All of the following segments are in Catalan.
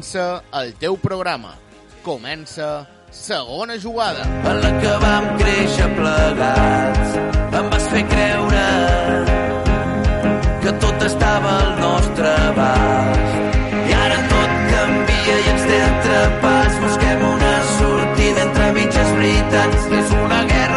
Comença el teu programa. Comença segona jugada. en la que vam créixer plegats. Em vas fer creure que tot estava al nostre abast. I ara tot canvia i ens té atrapats. Busquem una sortida entre mitges veritats. És una guerra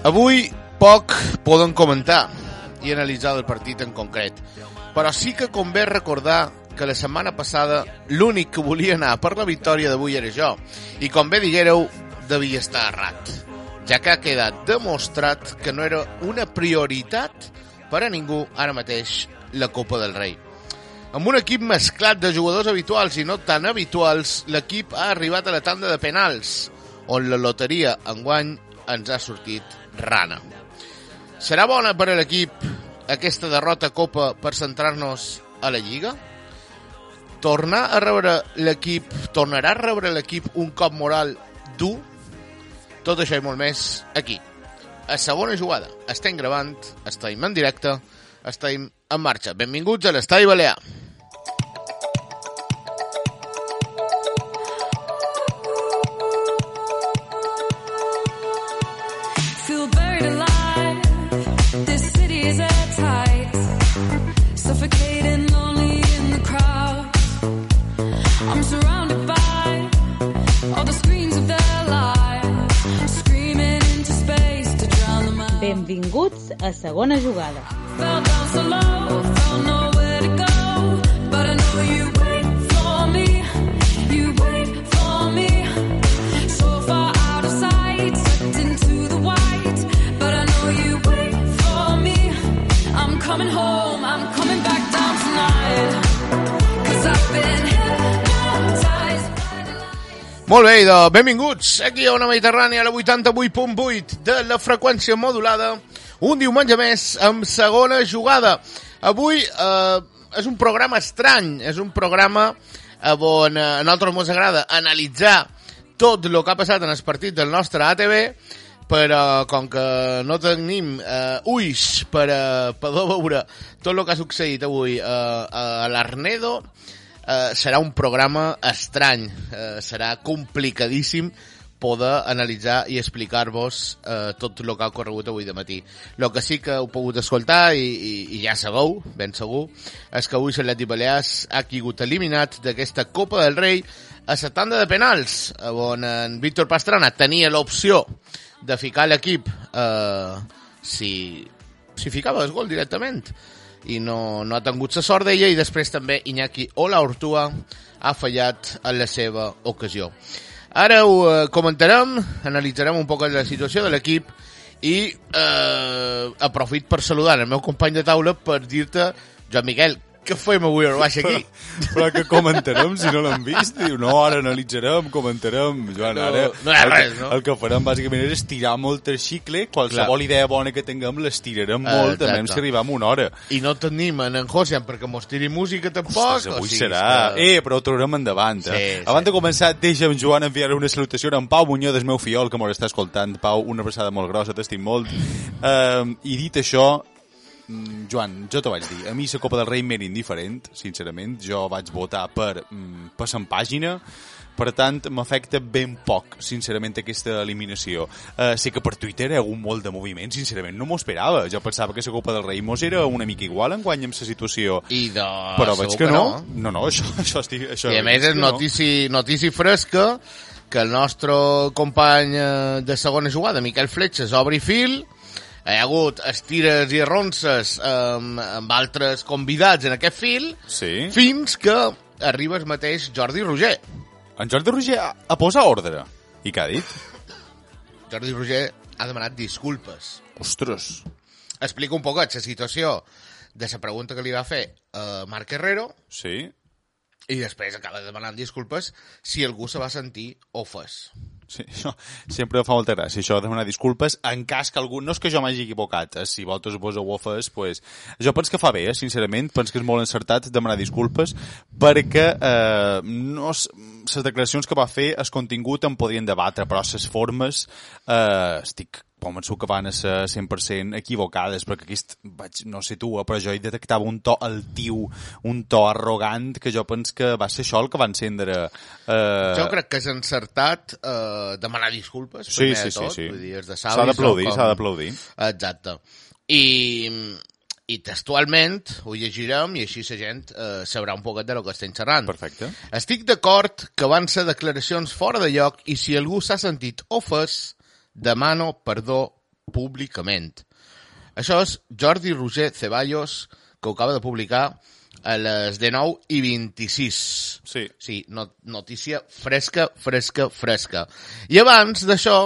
Avui poc poden comentar i analitzar el partit en concret, però sí que convé recordar que la setmana passada l'únic que volia anar per la victòria d'avui era jo, i com bé diguéreu, devia estar errat, ja que ha quedat demostrat que no era una prioritat per a ningú ara mateix la Copa del Rei. Amb un equip mesclat de jugadors habituals i no tan habituals, l'equip ha arribat a la tanda de penals, on la loteria enguany ens ha sortit rana. Serà bona per a l'equip aquesta derrota a Copa per centrar-nos a la Lliga? Tornar a rebre l'equip, tornarà a rebre l'equip un cop moral dur? Tot això i molt més aquí. A segona jugada. Estem gravant, estem en directe, estem en marxa. Benvinguts a l'Estadi Balear. Benvinguts a segona jugada. Fell down so low, felt nowhere to go. But I know you Molt bé, idò, benvinguts aquí a una Mediterrània a la 88.8 de la freqüència modulada. Un diumenge més amb segona jugada. Avui eh, és un programa estrany, és un programa eh, on eh, a nosaltres ens agrada analitzar tot el que ha passat en el partit del nostre ATV, però com que no tenim eh, ulls per a poder veure tot el que ha succeït avui eh, a l'Arnedo, eh, serà un programa estrany, eh, serà complicadíssim poder analitzar i explicar-vos eh, tot el que ha ocorregut avui de matí. El que sí que heu pogut escoltar, i, i, i ja sabeu, ben segur, és que avui l'Atleti Balears ha caigut eliminat d'aquesta Copa del Rei a la tanda de penals, on en Víctor Pastrana tenia l'opció de ficar l'equip eh, si, si ficava el gol directament i no, no ha tingut la sort d'ella i després també Iñaki Ola Ortua ha fallat en la seva ocasió. Ara ho eh, comentarem, analitzarem un poc la situació de l'equip i eh, aprofit per saludar el meu company de taula per dir-te, Joan Miguel, Què fem avui al baix aquí? Però que comentarem si no l'hem vist? Diu, no, ara analitzarem, comentarem. Joan, No, ara... no hi ha res, no? El que farem, bàsicament, és estirar molt el xicle. Qualsevol Clar. idea bona que tinguem l'estirarem Eh, molt, també exacte. si arribem a una hora. I no tenim en en Josian perquè mos tiri música tampoc. Ostres, avui o sigui, serà... que- Eh, però ho traurem endavant. Eh? Sí, sí. Abans de començar, deixa'm, Joan, enviar una salutació a en Pau Muñoz, el meu fiol, que m'ho està escoltant. Pau, una abraçada molt grossa, t'estim molt. Um, I dit això, Joan, jo t'ho vaig dir, a mi la Copa del Rei m'era indiferent, sincerament. Jo vaig votar per mm, passar pàgina, per tant, m'afecta ben poc, sincerament, aquesta eliminació. Uh, sé que per Twitter hi ha hagut molt de moviment, sincerament, no m'ho esperava. Jo pensava que la Copa del Rei mos era una mica igual en guany amb la situació. I de... Però veig que no. No, no, això, això estic... Això, I a més és que no. notici, notici fresca que el nostre company eh, de segona jugada, Miquel Fletxes, obri fil, hi ha hagut estires i ronces amb, amb altres convidats en aquest fil, Sí. fins que arriba el mateix Jordi Roger. En Jordi Roger a, a posar ordre. I què ha dit? Jordi Roger ha demanat disculpes. Ostres. Explica un poquet la situació de la pregunta que li va fer a Marc Herrero Sí. i després acaba demanant disculpes si algú se va sentir ofès. Sí, això sempre fa molta gràcia, això de demanar disculpes en cas que algú... No és que jo m'hagi equivocat, eh? si vosaltres vos ho ofes, pues... jo penso que fa bé, eh? sincerament, penso que és molt encertat demanar disculpes perquè eh, no les declaracions que va fer, el contingut en podrien debatre, però les formes eh, estic convençut que van a ser 100% equivocades, perquè aquest, vaig, no sé tu, eh, però jo hi detectava un to altiu, un to arrogant, que jo penso que va ser això el que va encendre... Eh, Jo crec que és encertat eh, demanar disculpes, Sí, primer sí, de sí, tot. sí. Vull dir, és de S'ha d'aplaudir? Com- s'ha d'aplaudir. Exacte. I, I textualment ho llegirem i així la gent eh, sabrà un poquet de lo que estem xerrant. Perfecte. Estic d'acord que van ser declaracions fora de lloc i si algú s'ha sentit ofès, demano perdó públicament. Això és Jordi Roger Ceballos, que ho acaba de publicar a les 19 i 26. Sí. Sí, no, notícia fresca, fresca, fresca. I abans d'això,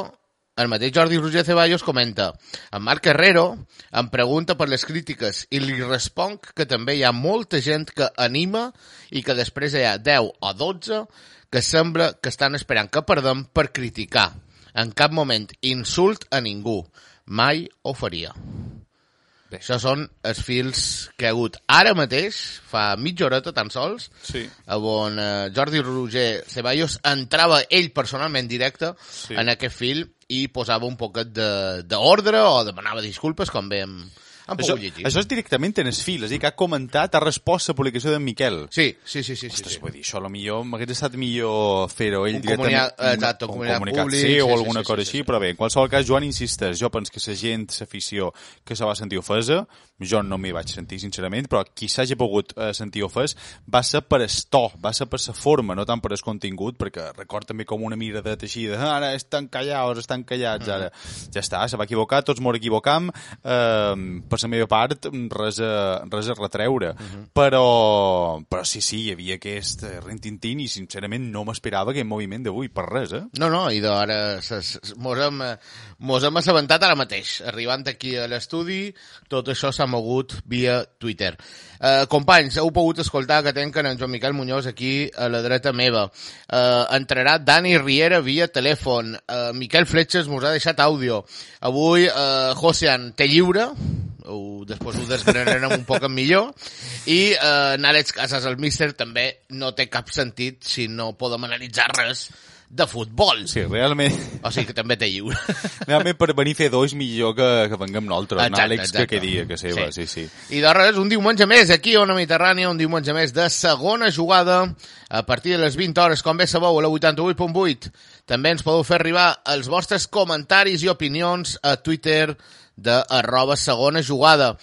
el mateix Jordi Roger Ceballos comenta en Marc Herrero em pregunta per les crítiques i li responc que també hi ha molta gent que anima i que després hi ha 10 o 12 que sembla que estan esperant que perdem per criticar. En cap moment insult a ningú. Mai ho faria. Bé. Això són els fils que ha hagut ara mateix, fa mitja horeta tan sols, Sí. on eh, Jordi Roger Ceballos entrava ell personalment directe Sí. en aquest fil i posava un poquet de- d'ordre o demanava disculpes, com bé hem, hem Això, pogut llegir. això és directament en fil, és a dir, que ha comentat, ha respost la publicació d'en Miquel. Sí, sí, sí, sí. sí, Ostres, sí. vull dir, això a lo millor m'hagués estat millor fer-ho ell Un directament. comunicat- exacte, un comunicat públic, sí, sí, o sí, alguna sí, cosa sí, així, sí. però bé, en qualsevol cas, Joan insisteix, jo penso que la gent, l'afició, que se va sentir ofesa, jo no m'hi vaig sentir, sincerament, però qui s'hagi pogut eh, sentir ofès va ser per el to, va ser per la forma, no tant per el contingut, perquè record també com una així de "Ah, ara estan callats, estan callats, ara ja està, se va equivocar, tots m'ho equivocam, eh, per la meva part, res a, res a retreure, però, però sí, sí, hi havia aquest eh, rintintín i sincerament no m'esperava aquest moviment d'avui, per res, eh? No, no, i d'ara mos hem, mos hem assabentat ara mateix. Arribant aquí a l'estudi, tot això s'ha mogut via Twitter. Eh, companys, heu pogut escoltar que tenquen en Joan Miquel Muñoz aquí a la dreta meva. Eh, entrarà Dani Riera via telèfon. Eh, Miquel Fletxes mos ha deixat àudio. Avui, eh, Josean, té lliure, ho, després ho desgranarem un poc millor i eh, en Àlex Casas, el míster, també no té cap sentit si no podem analitzar res de futbol. Sí, realment, O sigui que també té lliure. realment per venir a fer dos millor que, que venguem nosaltres, Exacte, en Àlex exacte. que quedia, que seva, sí, sí. I de res, un diumenge més aquí a Ona Mediterrània, un diumenge més de segona jugada a partir de les 20 hores, com bé sabeu, a la 88.8. També ens podeu fer arribar els vostres comentaris i opinions a Twitter de arroba segona jugada.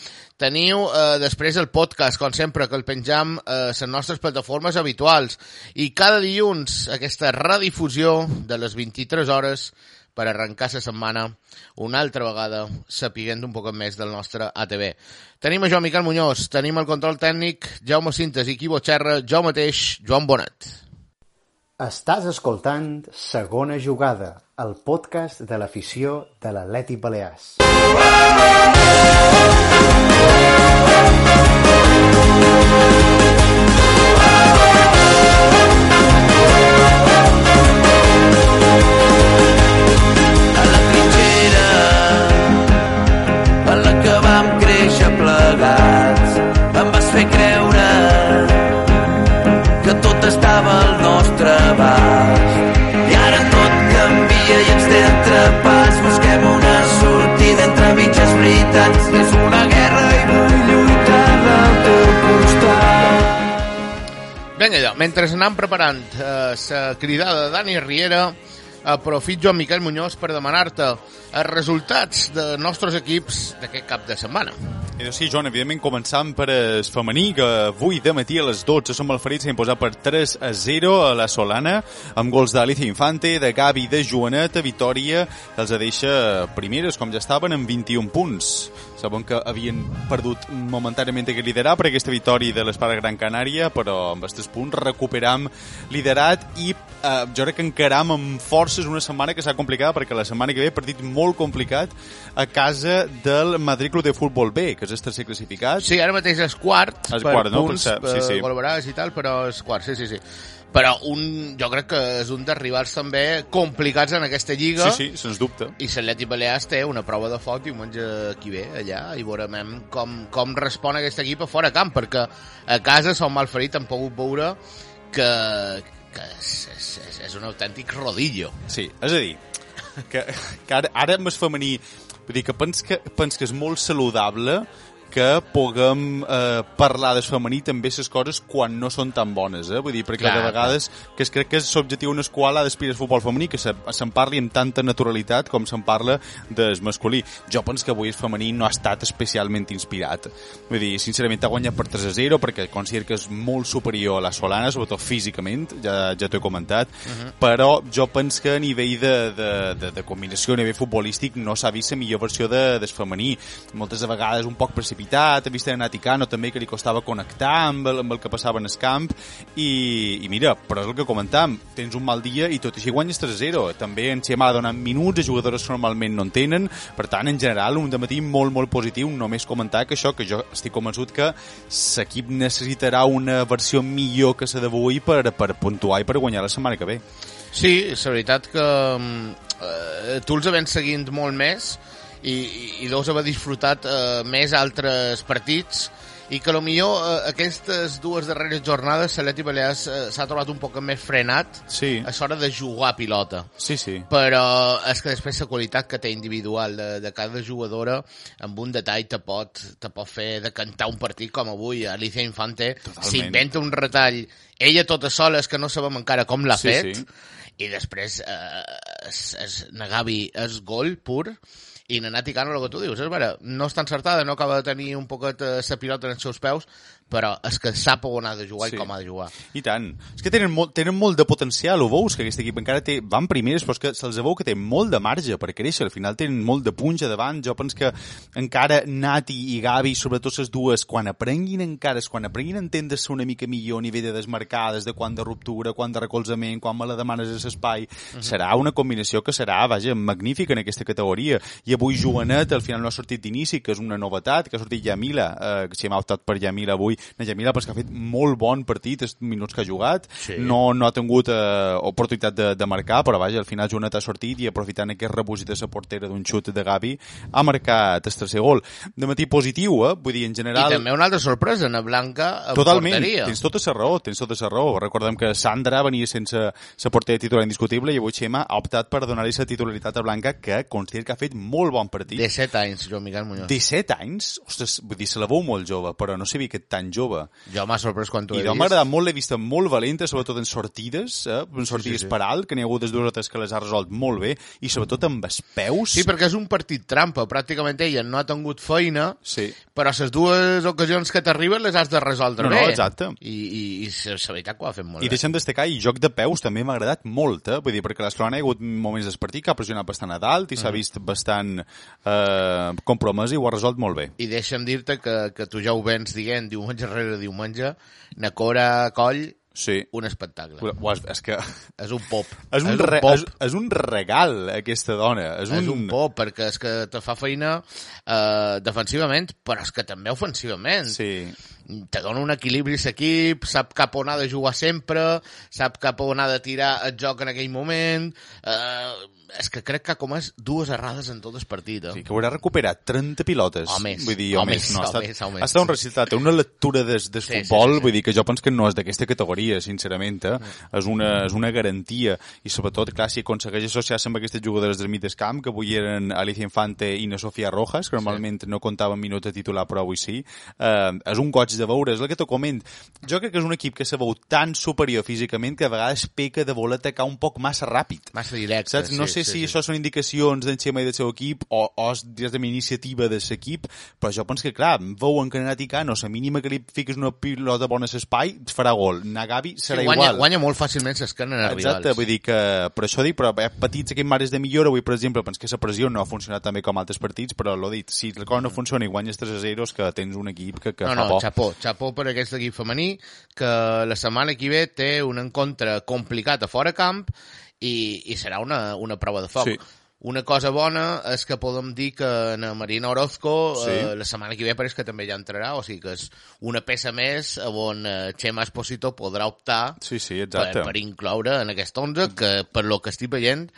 Teniu eh, després el podcast, com sempre, que el penjam a les nostres plataformes habituals. I cada dilluns aquesta redifusió de les 23 hores per arrencar la setmana una altra vegada sapiguent un poc més del nostre ATV. Tenim a Joan Miquel Muñoz, tenim el control tècnic, Jaume Cintes i Quibo Xerra, jo mateix, Joan Bonet. Estàs escoltant Segona Jugada, el podcast de l'afició de l'Atlètic Balears. Veritats és una guerra i vull lluitar del teu costat. Vinga, allò, mentre anàvem preparant eh, cridada de Dani Riera, aprofit jo, Miquel Muñoz, per demanar-te els resultats de nostres equips d'aquest cap de setmana. I doncs sí, Joan, evidentment començant per el femení, que avui de matí a les 12 som el Ferit s'ha imposat per 3 a 0 a la Solana, amb gols d'Alicia Infante, de Gavi, de Joanet, a Vitòria, que els deixa primeres, com ja estaven, amb 21 punts. Saben que havien perdut momentàniament aquest liderar per aquesta victòria de l'Espada Gran Canària, però amb aquests punts recuperam liderat i eh, jo crec que encaram amb forces una setmana que s'ha complicada perquè la setmana que ve partit molt complicat a casa del Madrid Club de Futbol B, que és el tercer classificat. Sí, ara mateix és quart, És per quart, no? punts, Per per, ser- sí, sí. col·laborades i tal, però és quart, sí, sí, sí. Però un, jo crec que és un dels rivals també complicats en aquesta lliga. Sí, sí, sens dubte. I l'Atlètic Balears té una prova de foc diumenge aquí ve, allà, i veurem com, com respon aquest equip a fora camp, perquè a casa som malferit, han pogut veure que, que és, és, és, és un autèntic rodillo. Sí, és a dir, que, que ara, ara el femení, vull dir que pens que, pens que és molt saludable que puguem eh, parlar del femení també les coses quan no són tan bones, eh? Vull dir, perquè Clar, de vegades que es crec que és l'objectiu en el qual ha d'aspirar el futbol femení, que se- se'n parli amb tanta naturalitat com se'n parla del masculí. Jo penso que avui el femení no ha estat especialment inspirat. Vull dir, sincerament ha guanyat per 3 a 0 perquè considero que és molt superior a la Solana, sobretot físicament, ja, ja t'ho he comentat, però jo penso que a nivell de, de, de, de combinació, a nivell futbolístic, no s'ha vist la millor versió de, del femení. Moltes de vegades un poc precipitat, he vist en Naticano també que li costava connectar amb el, amb el que passava en el camp, i, i mira, però és el que comentàvem, tens un mal dia i tot així guanyes 3 a 0. També en Xema ha donat minuts a jugadores que normalment no en tenen, per tant, en general, un matí molt, molt positiu, només comentar que això, que jo estic convençut que l'equip necessitarà una versió millor que la d'avui per, per puntuar i per guanyar la setmana que ve. Sí, és la veritat que mm, eh, tu els havent seguint molt més i, i, i deus haver disfrutat eh, més altres partits i que millor eh, aquestes dues darreres jornades l'Atleti Balears eh, s'ha trobat un poc més frenat Sí, a l'hora de jugar a pilota sí, sí. però és que després la qualitat que té individual de, de cada jugadora amb un detall te pot, te pot fer de cantar un partit com avui Alicia Infante s'inventa un retall ella tota sola és que no sabem encara com l'ha Sí, fet sí. i després eh, és, és, Nagavi és gol pur i Nanati Cano, el que tu dius, és vera, no està encertada, no acaba de tenir un poquet eh, la pilota en els seus peus, però és que sap on ha de jugar Sí. i com ha de jugar. I tant. És que tenen molt, tenen molt de potencial, ho veus, que aquest equip encara té, van primers, però és que se'ls veu que té molt de marge per créixer, al final tenen molt de punja davant, jo penso que encara Nati i Gavi, sobretot les dues, quan aprenguin encara, quan aprenguin a entendre-se una mica millor a nivell de desmarcades, de quan de ruptura, quan de recolzament, quan me la demanes a l'espai, serà una combinació que serà, vaja, magnífica en aquesta categoria. I avui Joanet, al final no ha sortit d'inici, que és una novetat, que ha sortit Yamila, eh, que si hem optat per Yamila avui, na Yamila, però que ha fet molt bon partit, els minuts que ha jugat, Sí. no, no ha tingut eh, oportunitat de, de marcar, però vaja, al final Joanet ha sortit i aprofitant aquest rebús de la portera d'un xut de Gavi, ha marcat el tercer gol. De matí positiu, eh? Vull dir, en general... I també una altra sorpresa, Ana Blanca en Totalment, porteria. tens tota la raó, tens tota la raó. Recordem que Sandra venia sense la portera titular indiscutible i avui Xema ha optat per donar-li la titularitat a Blanca, que considera que ha fet molt bon partit. De 7 anys, Joan Miquel Muñoz. 17 anys? Ostres, vull dir, se la veu molt jove, però no sabia que tan jove. Jo m'ha sorprès quan t'ho I he no vist. m'ha agradat molt, l'he vista molt valenta, sobretot en sortides, eh? en sortides sí. per alt, que n'hi ha hagut des dues o tres que les ha resolt molt bé, i sobretot amb els peus. Sí, perquè és un partit trampa. Pràcticament ella no ha tingut feina, Sí. però les dues ocasions que t'arriben les has de resoldre No, no, bé. exacte. I, i, i la veritat que ho ha fet molt I bé. deixem destacar, i joc de peus també m'ha agradat molt, eh? Vull dir, perquè l'Escolana hi ha hagut moments del partit que ha pressionat bastant a dalt i s'ha vist bastant eh, compromès i ho ha resolt molt bé. I deixa'm dir-te que, que tu ja ho vens dient diumenge rere diumenge, Nacora Coll, Sí. un espectacle. Uau, és que És un pop. és un, re, pop. és, és un regal, aquesta dona. És un, És un pop, perquè és que te fa feina eh, defensivament, però és que també ofensivament. Sí. te dona un equilibri l'equip, sap cap on ha de jugar sempre, sap cap on ha de tirar el joc en aquell moment, eh, és que crec que ha comès dues errades en tot el partit. Eh? Sí, que haurà recuperat 30 pilotes. O més, Vull dir, o o, més, més, no, o ha estat, més, o més. ha estat un resultat, una lectura des, des Sí, sí, futbol, sí, sí. vull dir que jo penso que no és d'aquesta categoria, sincerament, eh? Mm. és, una, és una garantia, i sobretot, clar, si aconsegueix associar-se amb aquestes jugadores del mig del camp, que avui eren Alicia Infante i na Sofia Rojas, que normalment no comptaven minuts de titular, però avui sí, eh, és un goig de veure, és el que te coment. Jo crec que és un equip que se veu tan superior físicament que a vegades peca de voler atacar un poc massa ràpid. Massa directe. Saps? No sé si això són indicacions d'en Xema i del seu equip o, o és la iniciativa de l'equip, però jo penso que, clar, veuen que Nenat i Cano, la mínima que li fiques una pilota bona a l'espai, et farà gol. Nagavi Sí, serà guanya, igual. guanya molt fàcilment s'escanen a Exacte, rivals. vull dir que per això dic, però ha petits aquests mares de millora, avui per exemple penso que la pressió no ha funcionat tan bé com altres partits, però l'ho dit, si la cosa no funciona i guanyes 3 a 0 és que tens un equip que, que no, fa no, por. xapó, xapó per aquest equip femení, que la setmana que ve té un encontre complicat a fora camp i, i serà una, una prova de foc. Sí. Una cosa bona és que podem dir que na Marina Orozco Sí. eh, la setmana que ve pareix que també ja entrarà, o sigui que és una peça més on eh, Xema Esposito podrà optar Sí, sí, per, exacte. per incloure en aquest 11 que per lo que estic veient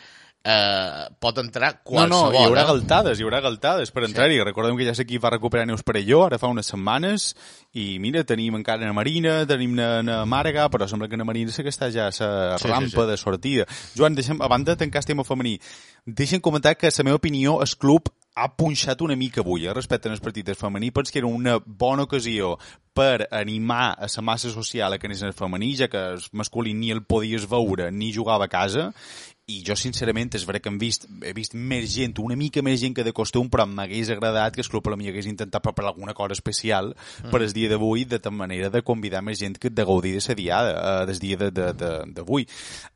eh, pot entrar No, qualsevol. no, hi haurà eh? galtades, hi haurà galtades per entrar-hi. Recordem que ja l'equip va recuperar Neus Perelló, ara fa unes setmanes, i mira, tenim encara na Marina, tenim na, na Màrega, però sembla que na Marina sí que està ja a la Sí, sí, rampa sí. de sortida. Joan, deixa'm, a banda de tancar el tema femení, deixa'm comentar que la meva opinió, el club ha punxat una mica avui, eh, respecte al partit del femení. Penso que era una bona ocasió per animar a la massa social a que anés el femení, ja que el masculí ni el podies veure ni jugava a casa, i jo sincerament és veritat que hem vist, he vist més gent, una mica més gent que de costum, però m'hagués agradat que el club mi hagués intentat preparar alguna cosa especial per el dia d'avui, de tal manera de convidar més gent que de gaudir de la diada, eh, del dia d'avui. De, de, d'avui.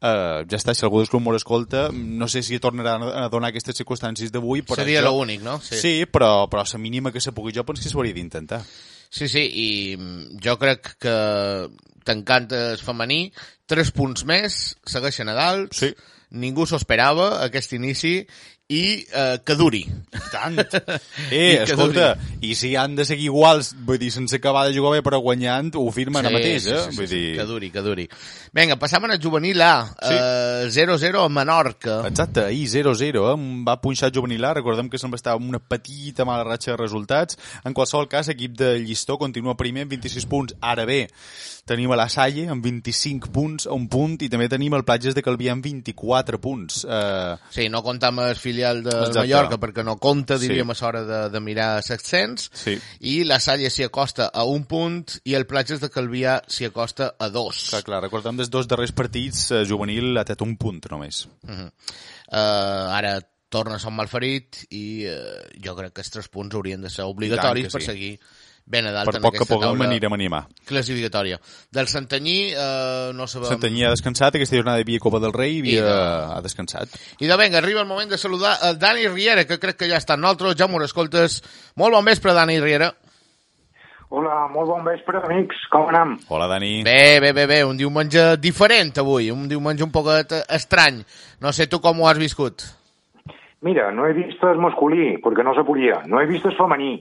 eh, ja està, si algú del club m'ho escolta, no sé si tornarà a donar aquestes circumstàncies d'avui, però Seria jo- l'únic, no? Sí, sí però, però la mínima que se pugui jo penso que s'hauria d'intentar. Sí, sí, i mm, jo crec que tancant el femení, tres punts més, segueixen a dalt, Sí. Ningú s'ho esperava, aquest inici, i eh, que duri. I tant. I Eh, que escolta, i si han de seguir iguals, vull dir, sense acabar de jugar bé però guanyant, ho firmen ara mateix, eh? Sí, sí, vull sí, dir... Que duri, que duri. Vinga, passàvem al juvenil A, Sí. eh, 0-0 a Menorca. Exacte, ahir 0-0, eh? va punxar juvenil A, recordem que se'm va estar una petita mala ratxa de resultats. En qualsevol cas, equip de Llistó continua primer amb 26 punts. Ara bé, tenim a la Salle amb 25 punts a un punt i també tenim el Platges de Calvià amb 24 punts. Eh, Sí, no compta amb el filial de Exacte. Mallorca perquè no compta, Sí. diríem, a l'hora de, de mirar l'ascens. Sí. I la Salle s'hi acosta a un punt i el Platges de Calvià s'hi acosta a dos. clar, clar, recordem dels dos darrers partits, eh, juvenil ha tret un punt només. Uh ara torna a Sant Malferit i uh, jo crec que els tres punts haurien de ser obligatoris que per sí. seguir ben a dalt Per poc que puguem taula anirem a animar. classificatòria. Del Santanyí uh, no sabem... Santanyí ha descansat, aquesta jornada hi havia Copa del Rei i havia, I de- ha descansat. I de venga, arriba el moment de saludar el Dani Riera, que crec que ja està en nosaltres. Ja m'ho escoltes. Molt bon vespre, Dani Riera. Hola, molt bon vespre, amics. Com anem? Hola, Dani. Bé, bé, bé, bé. Un diumenge diferent avui, un diumenge un poquet estrany. No sé tu com ho has viscut. Mira, no he vist el masculí, perquè no se podia. No he vist el femení.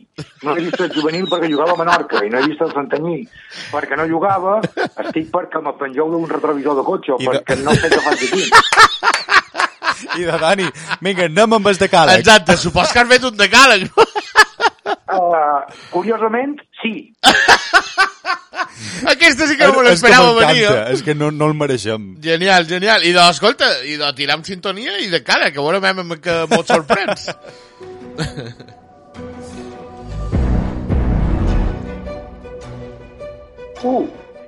No he vist el juvenil perquè jugava a Menorca. I no he vist el Santanyí perquè no jugava. Estic perquè me pengeu d'un retrovisor de cotxe, I de- perquè no sé què faig aquí. I de Dani, vinga, anem amb els de càleg. Exacte, supos que has fet un decàleg. Uh, curiosament, sí. Aquesta sí que no me És que l'esperava venir. m'encanta, eh? és que no, no el mereixem. Genial, genial. I de, escolta, i de tirar amb sintonia i de cara, que veurem em- que mos sorprens. Uh,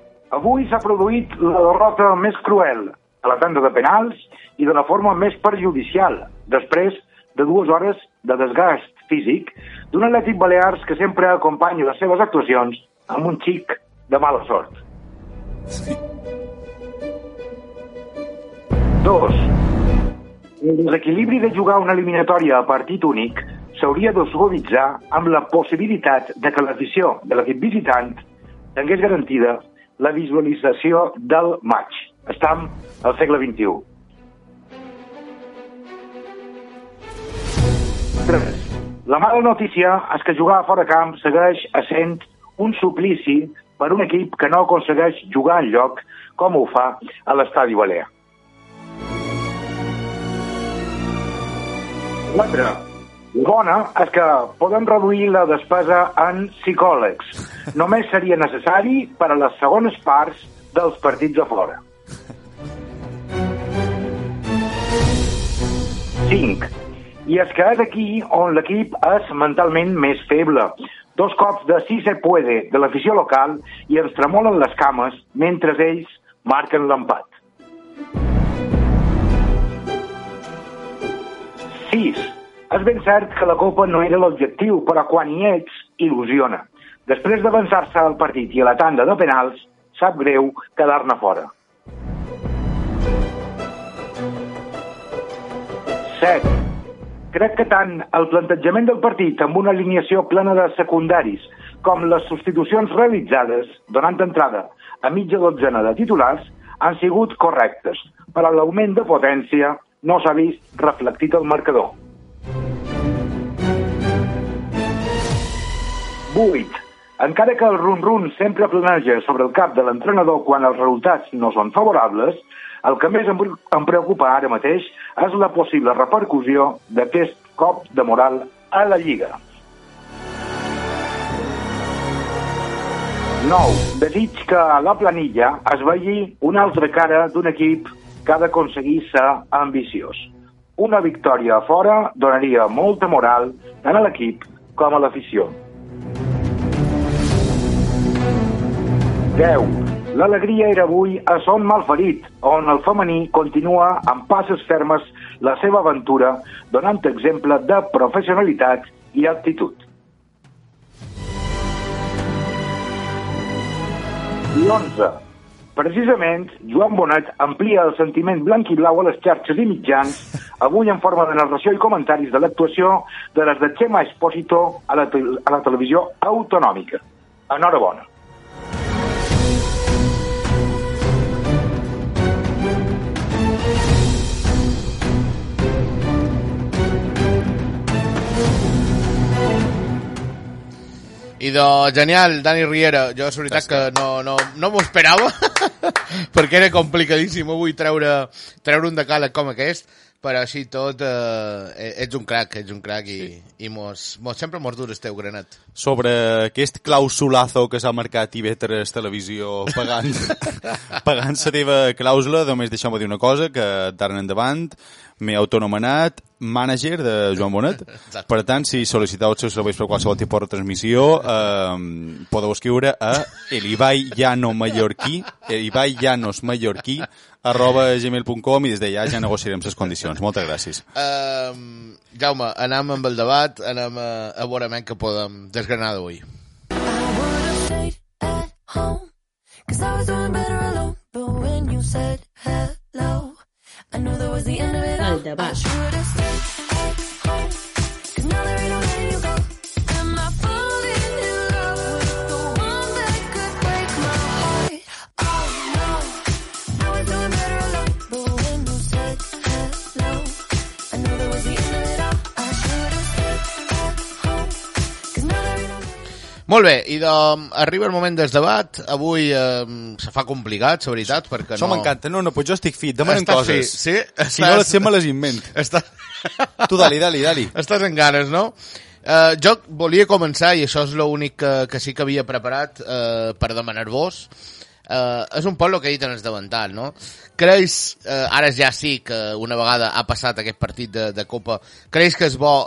avui s'ha produït la derrota més cruel a la tanda de penals i de la forma més perjudicial, després de dues hores de desgast físic d'un atlètic balears que sempre acompanya les seves actuacions amb un xic de mala sort. Dos. El desequilibri de jugar una eliminatòria a partit únic s'hauria de suavitzar amb la possibilitat de que l'afició de l'equip visitant tingués garantida la visualització del maig. Estam al segle XXI. 3. La mala notícia és que jugar a fora camp segueix essent un suplici per un equip que no aconsegueix jugar en lloc com ho fa a l'estadi Balear. L'altra, la bona, és que podem reduir la despesa en psicòlegs. Només seria necessari per a les segones parts dels partits a fora. 5. I és que és aquí on l'equip és mentalment més feble. Dos cops de si se puede de l'afició local i ens tremolen les cames mentre ells marquen l'empat. 6. És ben cert que la Copa no era l'objectiu, però quan hi ets, il·lusiona. Després d'avançar-se al partit i a la tanda de penals, sap greu quedar-ne fora. 7. Crec que tant el plantejament del partit amb una alineació plena de secundaris com les substitucions realitzades, donant entrada a mitja dotzena de titulars, han sigut correctes, però l'augment de potència no s'ha vist reflectit al marcador. 8. Encara que el run-run sempre planeja sobre el cap de l'entrenador quan els resultats no són favorables, el que més em, preocupa ara mateix és la possible repercussió d'aquest cop de moral a la Lliga. 9. Desig que a la planilla es vegi una altra cara d'un equip que ha d'aconseguir ser ambiciós. Una victòria a fora donaria molta moral tant a l'equip com a l'afició. 10. L'alegria era avui a Son Malferit, on el femení continua amb passes fermes la seva aventura, donant exemple de professionalitat i actitud. I 11. Precisament, Joan Bonet amplia el sentiment blanc i blau a les xarxes i mitjans, avui en forma de narració i comentaris de l'actuació de les de Xema Espósito a la, a la televisió autonòmica. Enhorabona. I de genial, Dani Riera. Jo, és veritat que no, no, no m'ho esperava, perquè era complicadíssim avui treure, treure un decàleg com aquest, però així tot eh, ets un crac, ets un crac i, sí. i mos, mos, sempre mos dures teu granat. sobre aquest clausulazo que s'ha marcat IB3 Televisió pagant, pagant la teva clàusula, només deixeu-me dir una cosa, que d'ara en endavant m'he autonomenat mànager de Joan Bonet. Exacte. Per tant, si sol·liciteu els seus serveis per qualsevol tipus de transmissió, eh, podeu escriure a Elibai Llano Mallorquí, Elibai Llanos Mallorquí, arroba gmail.com i des d'allà ja negociarem les condicions. Moltes gràcies. Um, Jaume, anem amb el debat, anem a, a veure que podem desgranar d'avui. Cause I was doing better alone. But when you said hello, al debat. Molt bé, i de, arriba el moment del debat. Avui eh, se fa complicat, la veritat, perquè Això no... m'encanta. No, no, pues jo estic fit. Demanen Estàs coses. fi, sí? Si no les sé, me les invent. Estàs... Tu dali, dali, dali. Estàs en ganes, no? Uh, jo volia començar, i això és l'únic que, que sí que havia preparat uh, per demanar-vos, uh, és un poc el que he dit en el davantal, no? Creus, uh, ara ja sí que una vegada ha passat aquest partit de, de Copa, creus que és bo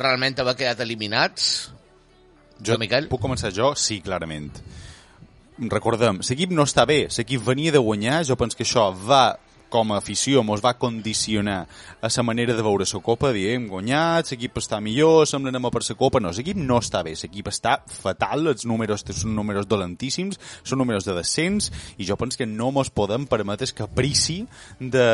realment haver quedat eliminats? Jo, Miquel? Puc començar jo? Sí, clarament. Recordem, l'equip no està bé, l'equip venia de guanyar, jo penso que això va com a afició mos va condicionar a la manera de veure la copa, diem, guanyat, l'equip està millor, sembla anem a per la copa, no, l'equip no està bé, l'equip està fatal, els números són números dolentíssims, són números de descens, i jo penso que no mos podem permetre el caprici de,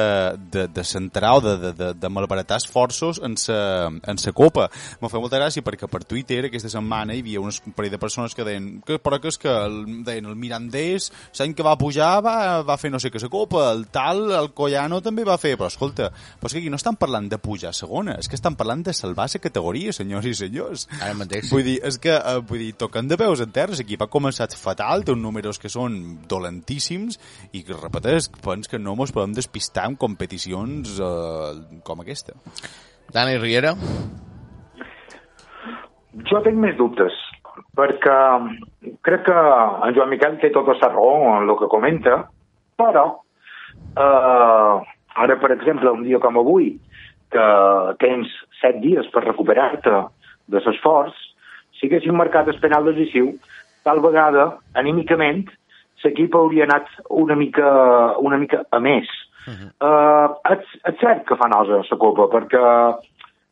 de, de centrar o de, de, de, de malbaratar esforços en sa, en sa copa. M'ha fet molta gràcia perquè per Twitter aquesta setmana hi havia unes un parell de persones que deien que, però que és que el, deien el Mirandés l'any que va pujar va, va fer no sé què la copa, el tal el Collano també va fer, però escolta, però és que aquí no estan parlant de pujar a segona, és que estan parlant de salvar la categoria, senyors i senyors. Ara mateix. Vull dir, és que, eh, vull dir, toquen de peus en terra, l'equip ha començat fatal, té uns números que són dolentíssims, i que, repeteix, pens que no mos podem despistar en competicions eh, com aquesta. Dani Riera? Jo tinc més dubtes, perquè crec que en Joan Miquel té tota la raó en el que comenta, però eh, ara, per exemple, un dia com avui, que tens set dies per recuperar-te de l'esforç, si haguessin marcat el penal decisiu, tal vegada, anímicament, l'equip hauria anat una mica, una mica a més. Uh -huh. uh, és, és cert que fa nosa la Copa, perquè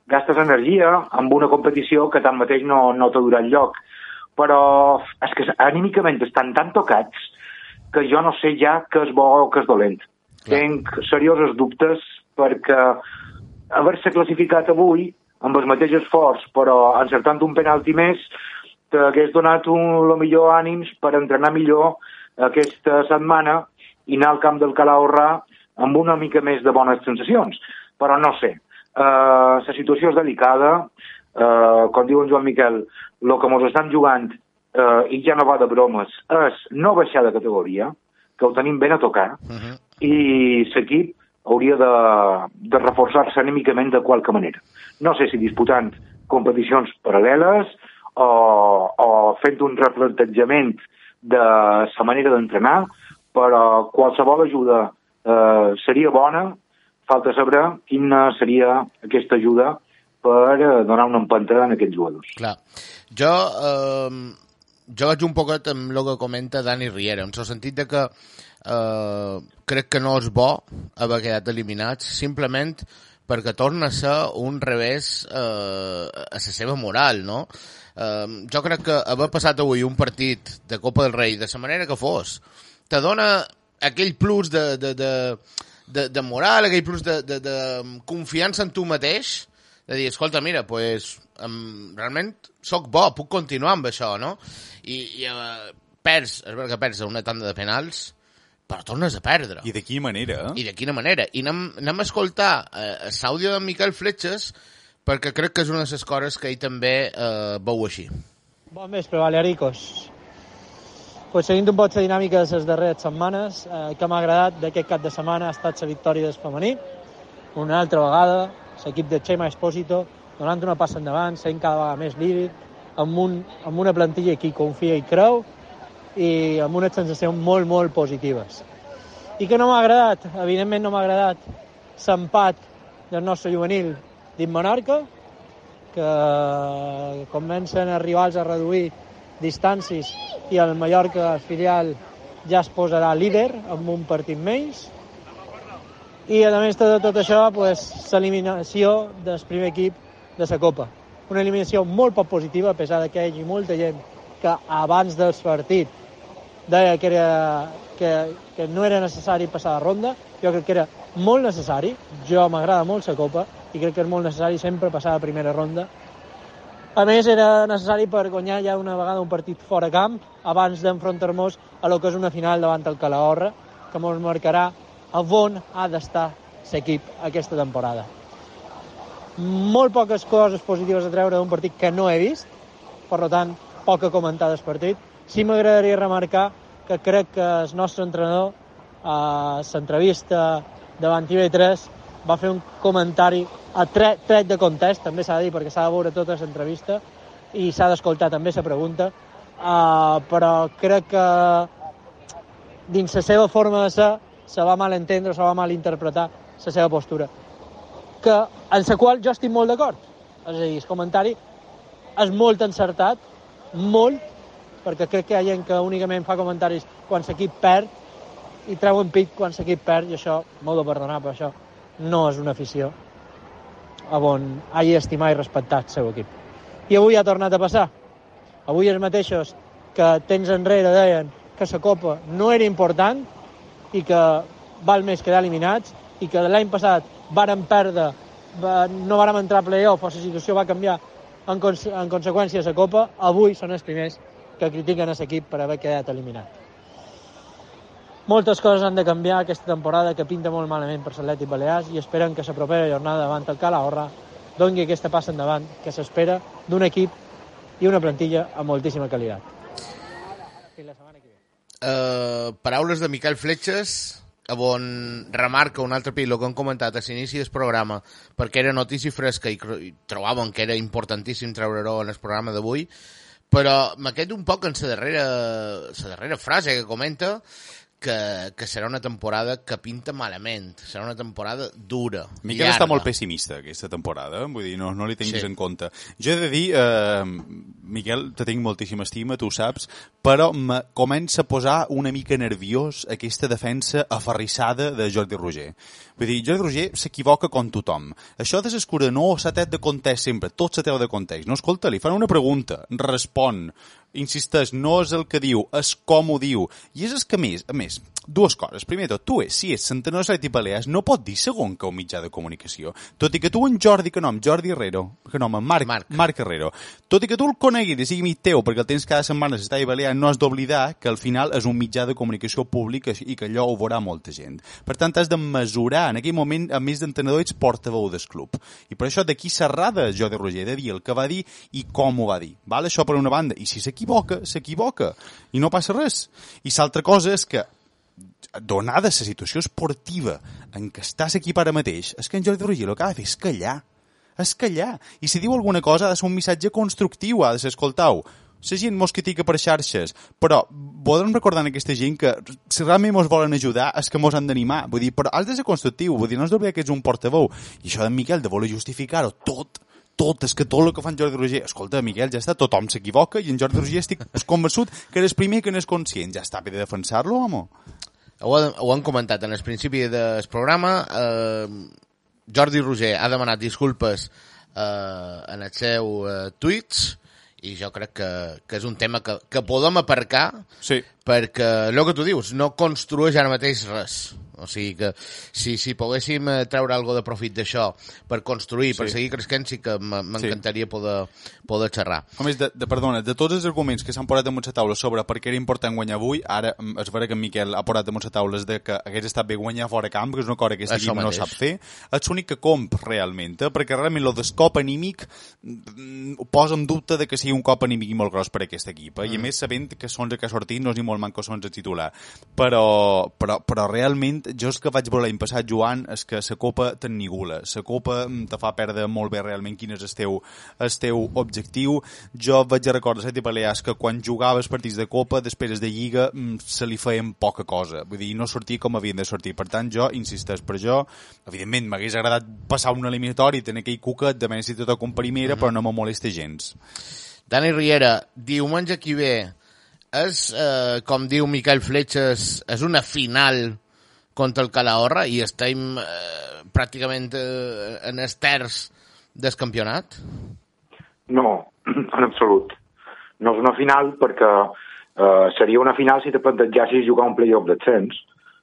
gastes energia amb una competició que tanmateix no, no t'ha durat lloc. Però és que anímicament estan tan tocats que jo no sé ja què és bo o què és dolent. Clar. Tenc seriosos dubtes perquè haver-se classificat avui amb el mateix esforç, però encertant un penalti més, t'hagués donat un, lo millor ànims per entrenar millor aquesta setmana i anar al camp del Calahorra amb una mica més de bones sensacions. Però no sé, uh, la situació és delicada, uh, com diu en Joan Miquel, el que ens estan jugant, uh, i ja no va de bromes, és no baixar de categoria, que ho tenim ben a tocar, Uh -huh. I l'equip hauria de, de reforçar-se anímicament de qualque manera. No sé si disputant competicions paral·leles o, o fent un replantejament de la manera d'entrenar, però qualsevol ajuda eh, seria bona, falta saber quina seria aquesta ajuda per eh, donar una empenta a aquests jugadors. Clar. Jo, eh, jo vaig un poquet amb el que comenta Dani Riera, en el sentit de que eh, crec que no és bo haver quedat eliminats, simplement perquè torna a ser un revés eh, a la seva moral, no? Eh, jo crec que haver passat avui un partit de Copa del Rei de la manera que fos, te dona aquell plus de, de, de, de, de moral, aquell plus de, de, de confiança en tu mateix, de dir, escolta, mira, pues, um, realment sóc bo, puc continuar amb això, no? I, i uh, perds, és veritat que perds una tanda de penals, però tornes a perdre. I de quina manera? I de quina manera. I anem, anem a escoltar eh, l'àudio de Miquel Fletxes perquè crec que és una de les coses que ell també eh, veu així. Bon vespre, Balearicos. Pues seguint un poc la dinàmica de les darreres setmanes, eh, que m'ha agradat d'aquest cap de setmana ha estat la victòria del femení. Una altra vegada, l'equip de Chema Espósito donant una passa endavant, sent cada vegada més líder, amb, un, amb una plantilla que hi confia i creu i amb unes sensacions molt, molt positives. I que no m'ha agradat, evidentment no m'ha agradat l'empat del nostre juvenil dins Menorca, que comencen a rivals a reduir distàncies i el Mallorca, filial, ja es posarà líder amb un partit menys. I, a més de tot això, pues, l'eliminació del primer equip de la Copa. Una eliminació molt poc positiva, a pesar que hi hagi molta gent que abans del partit deia que, era, que, que no era necessari passar la ronda. Jo crec que era molt necessari. Jo m'agrada molt la Copa i crec que és molt necessari sempre passar la primera ronda. A més, era necessari per guanyar ja una vegada un partit fora camp abans d'enfrontar-nos a lo que és una final davant el Calahorra, que ens marcarà a on ha d'estar l'equip aquesta temporada. Molt poques coses positives a treure d'un partit que no he vist, per tant, poc a comentar del partit. Sí m'agradaria remarcar que crec que el nostre entrenador a l'entrevista davant TV3 va fer un comentari a tret, tret de context, també s'ha de dir, perquè s'ha de veure tota l'entrevista i s'ha d'escoltar també la pregunta, uh, però crec que dins la seva forma de ser se va malentendre, se va malinterpretar la seva postura, que, en la qual jo estic molt d'acord. És a dir, el comentari és molt encertat, molt, perquè crec que hi ha gent que únicament fa comentaris quan l'equip perd i treuen pit quan l'equip perd, i això m'ho de perdonar, però això no és una afició a on hagi estimat i respectat el seu equip. I avui ha tornat a passar. Avui els mateixos que temps enrere deien que la Copa no era important i que val més quedar eliminats i que l'any passat varen perdre, no vàrem entrar a playoff la situació va canviar en, cons en conseqüència la Copa, avui són els primers que critiquen a l'equip per haver quedat eliminat. moltes coses han de canviar aquesta temporada que pinta molt malament per l'Atlètic Balears i esperem que la propera jornada davant el Calahorra doni aquesta passa endavant que s'espera d'un equip i una plantilla amb moltíssima qualitat. Fins la setmana que ve. Uh, paraules de Miquel Fletxes on remarca un altre pilot que han comentat a l'inici del programa perquè era notícia fresca i, i trobaven que era importantíssim treure-ho en el programa d'avui però me quedo un poc en la darrera, la darrera frase que comenta que, que serà una temporada que pinta malament, serà una temporada dura, Miquel llarga. està molt pessimista aquesta temporada, vull dir, no, no li tinguis Sí. en compte. Jo he de dir, eh, Miquel, te tinc moltíssima estima, tu ho saps, però me comença a posar una mica nerviós aquesta defensa aferrissada de Jordi Roger. Vull dir, Jordi Roger s'equivoca com tothom. Això de l'escura no s'ha de context sempre, tot se treu de context. No, escolta, li fan una pregunta, respon, insisteix, no és el que diu, és com ho diu. I és el que més, a més, dues coses. Primer de tot, tu, és, si és centenars i Balears, no pot dir segon que un mitjà de comunicació. Tot i que tu en Jordi, que nom, Jordi Herrero, que nom, Marc, Marc. Marc Herrero, tot i que tu el coneguis i sigui amic teu, perquè el tens cada setmana a l'Estadi Balear, no has d'oblidar que al final és un mitjà de comunicació públic i que allò ho veurà molta gent. Per tant, has de mesurar, en aquell moment, a més d'entenedor, ets portaveu del club. I per això d'aquí s'errada Jordi Roger de dir el que va dir i com ho va dir. Val? Això per una banda. I si s'equivoca, s'equivoca. I no passa res. I l'altra cosa és que donada la situació esportiva en què està l'equip ara mateix, és que en Jordi Roger el que ha de fer és callar. És callar. I si diu alguna cosa ha de ser un missatge constructiu, ha de ser, escoltau, la gent mos critica per xarxes, però podem recordar a aquesta gent que si realment mos volen ajudar és que mos han d'animar. Vull dir, però has de ser constructiu, vull dir, no has d'oblidar que ets un portaveu. I això d'en Miquel, de voler justificar-ho tot, tot, és que tot el que fa en Jordi Roger, escolta, Miquel, ja està, tothom s'equivoca i en Jordi Roger estic convençut que eres primer que n'és conscient. Ja està bé de defensar-lo, home. Ho, ho han comentat en el principi del programa. Eh, Jordi Roger ha demanat disculpes eh, en els seus eh, tuits i jo crec que, que és un tema que, que podem aparcar sí. perquè el que tu dius no construeix ara mateix res o sigui que si, si poguéssim eh, treure algo de profit d'això per construir, per Sí. seguir creixent sí que m'encantaria poder, poder xerrar A més, de, de, perdona, de tots els arguments que s'han posat damunt la taula sobre per què era important guanyar avui, ara mm, és vera que en Miquel ha posat damunt la taula de que hagués estat bé guanyar fora camp, que és una cosa que aquest no sap fer, és l'únic que comp realment, eh? perquè realment el descop anímic mm, ho posa en dubte de que sigui un cop anímic molt gros per aquest equip, eh? i a Mm. més sabent que són que ha sortit no és ni molt manco són el titular, però, però, però realment jo el que vaig veure l'any passat, Joan, és que la Copa t'ennigula, la Copa mm, te fa perdre molt bé realment quin és el teu, el teu objectiu. Jo vaig a recordar, Seti Balears, que quan jugaves partits de Copa, després de Lliga, mm, se li feien poca cosa. Vull dir, no sortia com havien de sortir. Per tant, jo insisteix per jo. Evidentment, m'hagués agradat passar un eliminatori tenir aquell cuquet de menys si tot com primera, però no me molesta gens. Dani Riera, diumenge qui ve és, eh, com diu Miquel Fletxes, és una final contra el Calahorra i estem eh, pràcticament eh, en els terç del campionat? No, en absolut. No és una final perquè eh, seria una final si te plantegessis jugar un playoff descens,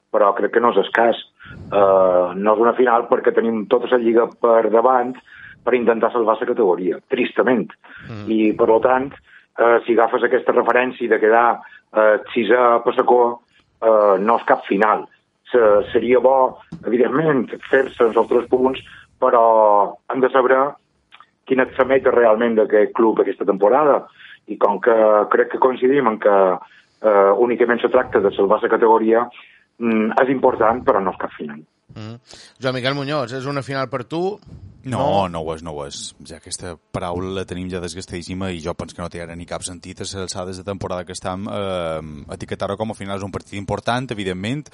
però crec que no és escàs. Eh, no és una final perquè tenim tota la lliga per davant per intentar salvar la categoria, tristament. Mm. I, per tant, eh, si agafes aquesta referència de quedar eh, sisè a Passacó, eh, no és cap final. Se, seria bo, evidentment, fer-se els altres punts, però hem de saber quina és la meta realment d'aquest club aquesta temporada i com que crec que coincidim en que eh, únicament se tracta de salvar la categoria mm, és important però no és cap final Mm. Joan Miquel Muñoz, és una final per tu? No, no ho és, no ho és. Ja aquesta paraula la tenim ja desgastadíssima i jo penso que no té ara ni cap sentit a les alçades de temporada que estem eh, etiquetar-ho com a final és un partit important, evidentment.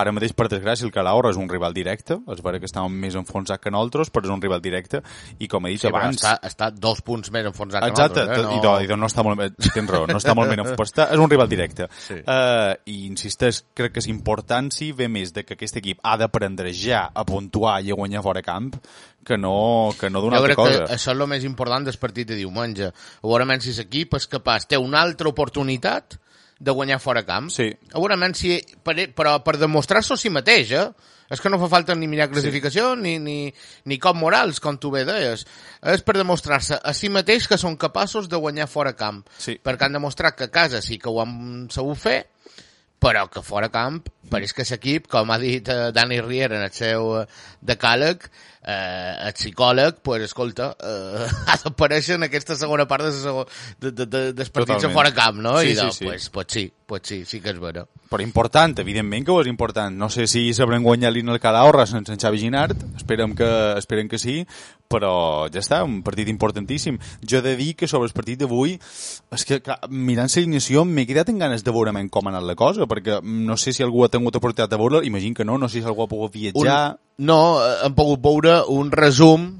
Ara mateix, per desgràcia, el Calahorra és un rival directe, és vera que estàvem més enfonsat que nosaltres, però és un rival directe i com he dit Sí, abans... està, està dos punts més enfonsat Exacte, que nosaltres. Eh? i, no... i no està molt, tens raó, no està molt ben enfostat, és un rival directe. Sí. Uh, I insisteix, crec que és important si ve més de que aquest equip ha d'aprendre ja a puntuar i a guanyar fora camp que no, que no d'una Jo altra crec cosa. que això és el més important del partit de diumenge. Veurem si l'equip és capaç, té una altra oportunitat de guanyar fora camp. Sí. Veurem si, per, però per demostrar-s'ho a si mateix, eh? És que no fa falta ni mirar classificació sí. ni, ni, ni cop morals, com tu bé deies. És per demostrar-se a si mateix que són capaços de guanyar fora camp. Sí. Perquè han demostrat que a casa sí que ho han sabut fer, però que fora camp pareix que l'equip, com ha dit eh, Dani Riera en el seu eh, decàleg, eh, el psicòleg, pues, escolta, eh, ha d'aparèixer en aquesta segona part de, segon, de, de, de, dels partits Totalment. a fora camp, no? Sí, I sí, sí. Pues, pues sí, pues sí, sí que és vera. Però important, evidentment que ho és important. No sé si sabrem guanyar l'In al Calahorra sense en Xavi Ginart, esperem que, esperem que sí, però ja està, un partit importantíssim. Jo he de dir que sobre el partit d'avui, és que clar, mirant l'alineació m'he quedat amb ganes de veure com ha anat la cosa, perquè no sé si algú ha tingut oportunitat de veure imagino que no, no sé si algú ha pogut viatjar... Un, no, eh, hem pogut veure un resum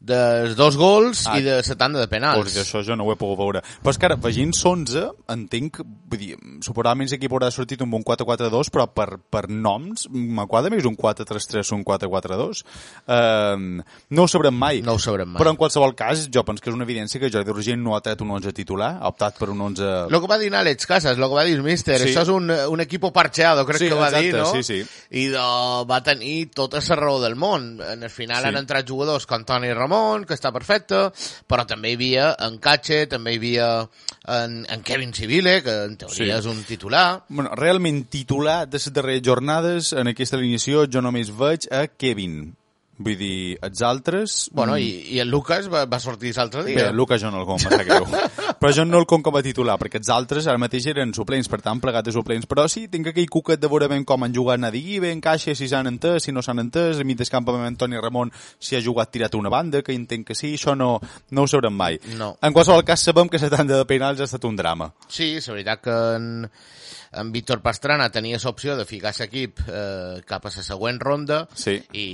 dels dos gols Ah. i de la tanda de penals. Pues això jo no ho he pogut veure. Però és que ara, veient l'11, entenc, vull dir, suposadament l'equip haurà sortit un bon 4-4-2, però per, per noms m'aquadra més un 4-3-3 o un 4-4-2. Uh, no ho sabrem mai. No ho sabrem mai. Però en qualsevol cas, jo penso que és una evidència que Jordi Roger no ha tret un 11 titular, ha optat per un 11... Lo que va dir Àlex Casas, lo que va dir el míster, Sí. això és un, un equipo parcheado, crec Sí, que va exacte, dir, no? sí, sí. I de, va tenir tota la raó del món. En el final Sí. han entrat jugadors com Toni Ramon, que està perfecte, però també hi havia en Cache, també hi havia en, en Kevin Civile, que en teoria Sí. és un titular. Bueno, realment titular de les darreres jornades en aquesta alineació jo només veig a Kevin. Vull dir, els altres... Bueno, mm, i, i el Lucas va, va sortir l'altre Bé, dia. el Lucas jo no el com, greu. però jo no el com com a titular, perquè els altres ara mateix eren suplents, per tant, plegat de suplents. Però sí, tinc aquell cuquet de veure ben com han jugat Nadí, ben Caixa, si s'han entès, si no s'han entès, a mig del camp amb Antoni Ramon, si ha jugat tirat a una banda, que entenc que sí, això no, no ho sabrem mai. No. En qualsevol cas, sabem que la tanda de penals ha estat un drama. Sí, és veritat que en, en Víctor Pastrana tenia l'opció de ficar l'equip eh, cap a la següent ronda Sí. i,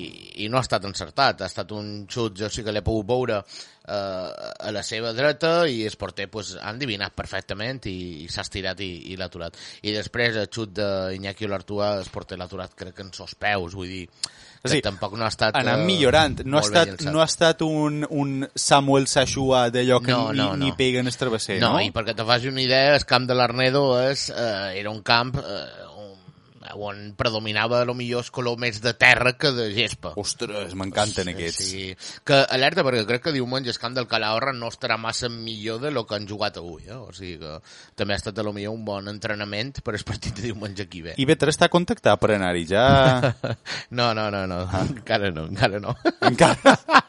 i no ha estat encertat. Ha estat un xut, jo sí que l'he pogut veure a la seva dreta i el porter pues, ha endivinat perfectament i, i s'ha estirat i, i l'ha aturat. I després el xut d'Iñaki Olartua, el porter l'ha aturat crec que en sos peus, vull dir que Sí, tampoc no ha estat... Ha anat eh, millorant. No ha estat, no ha estat un, un Samuel Sashua d'allò que No, ni, no, ni no. pega en el travesser, no, no? i perquè te faci una idea, el camp de l'Arnedo eh, era un camp eh, on, predominava a lo millor el color més de terra que de gespa. Ostres, m'encanten aquests. Sí, que alerta, perquè crec que diumenge el camp del Calahorra no estarà massa millor de lo que han jugat avui, eh? o sigui que també ha estat a lo millor un bon entrenament per el partit de diumenge aquí bé. I Betre està contactat per anar-hi, ja... No, no, no, no, encara no, encara no. Encara...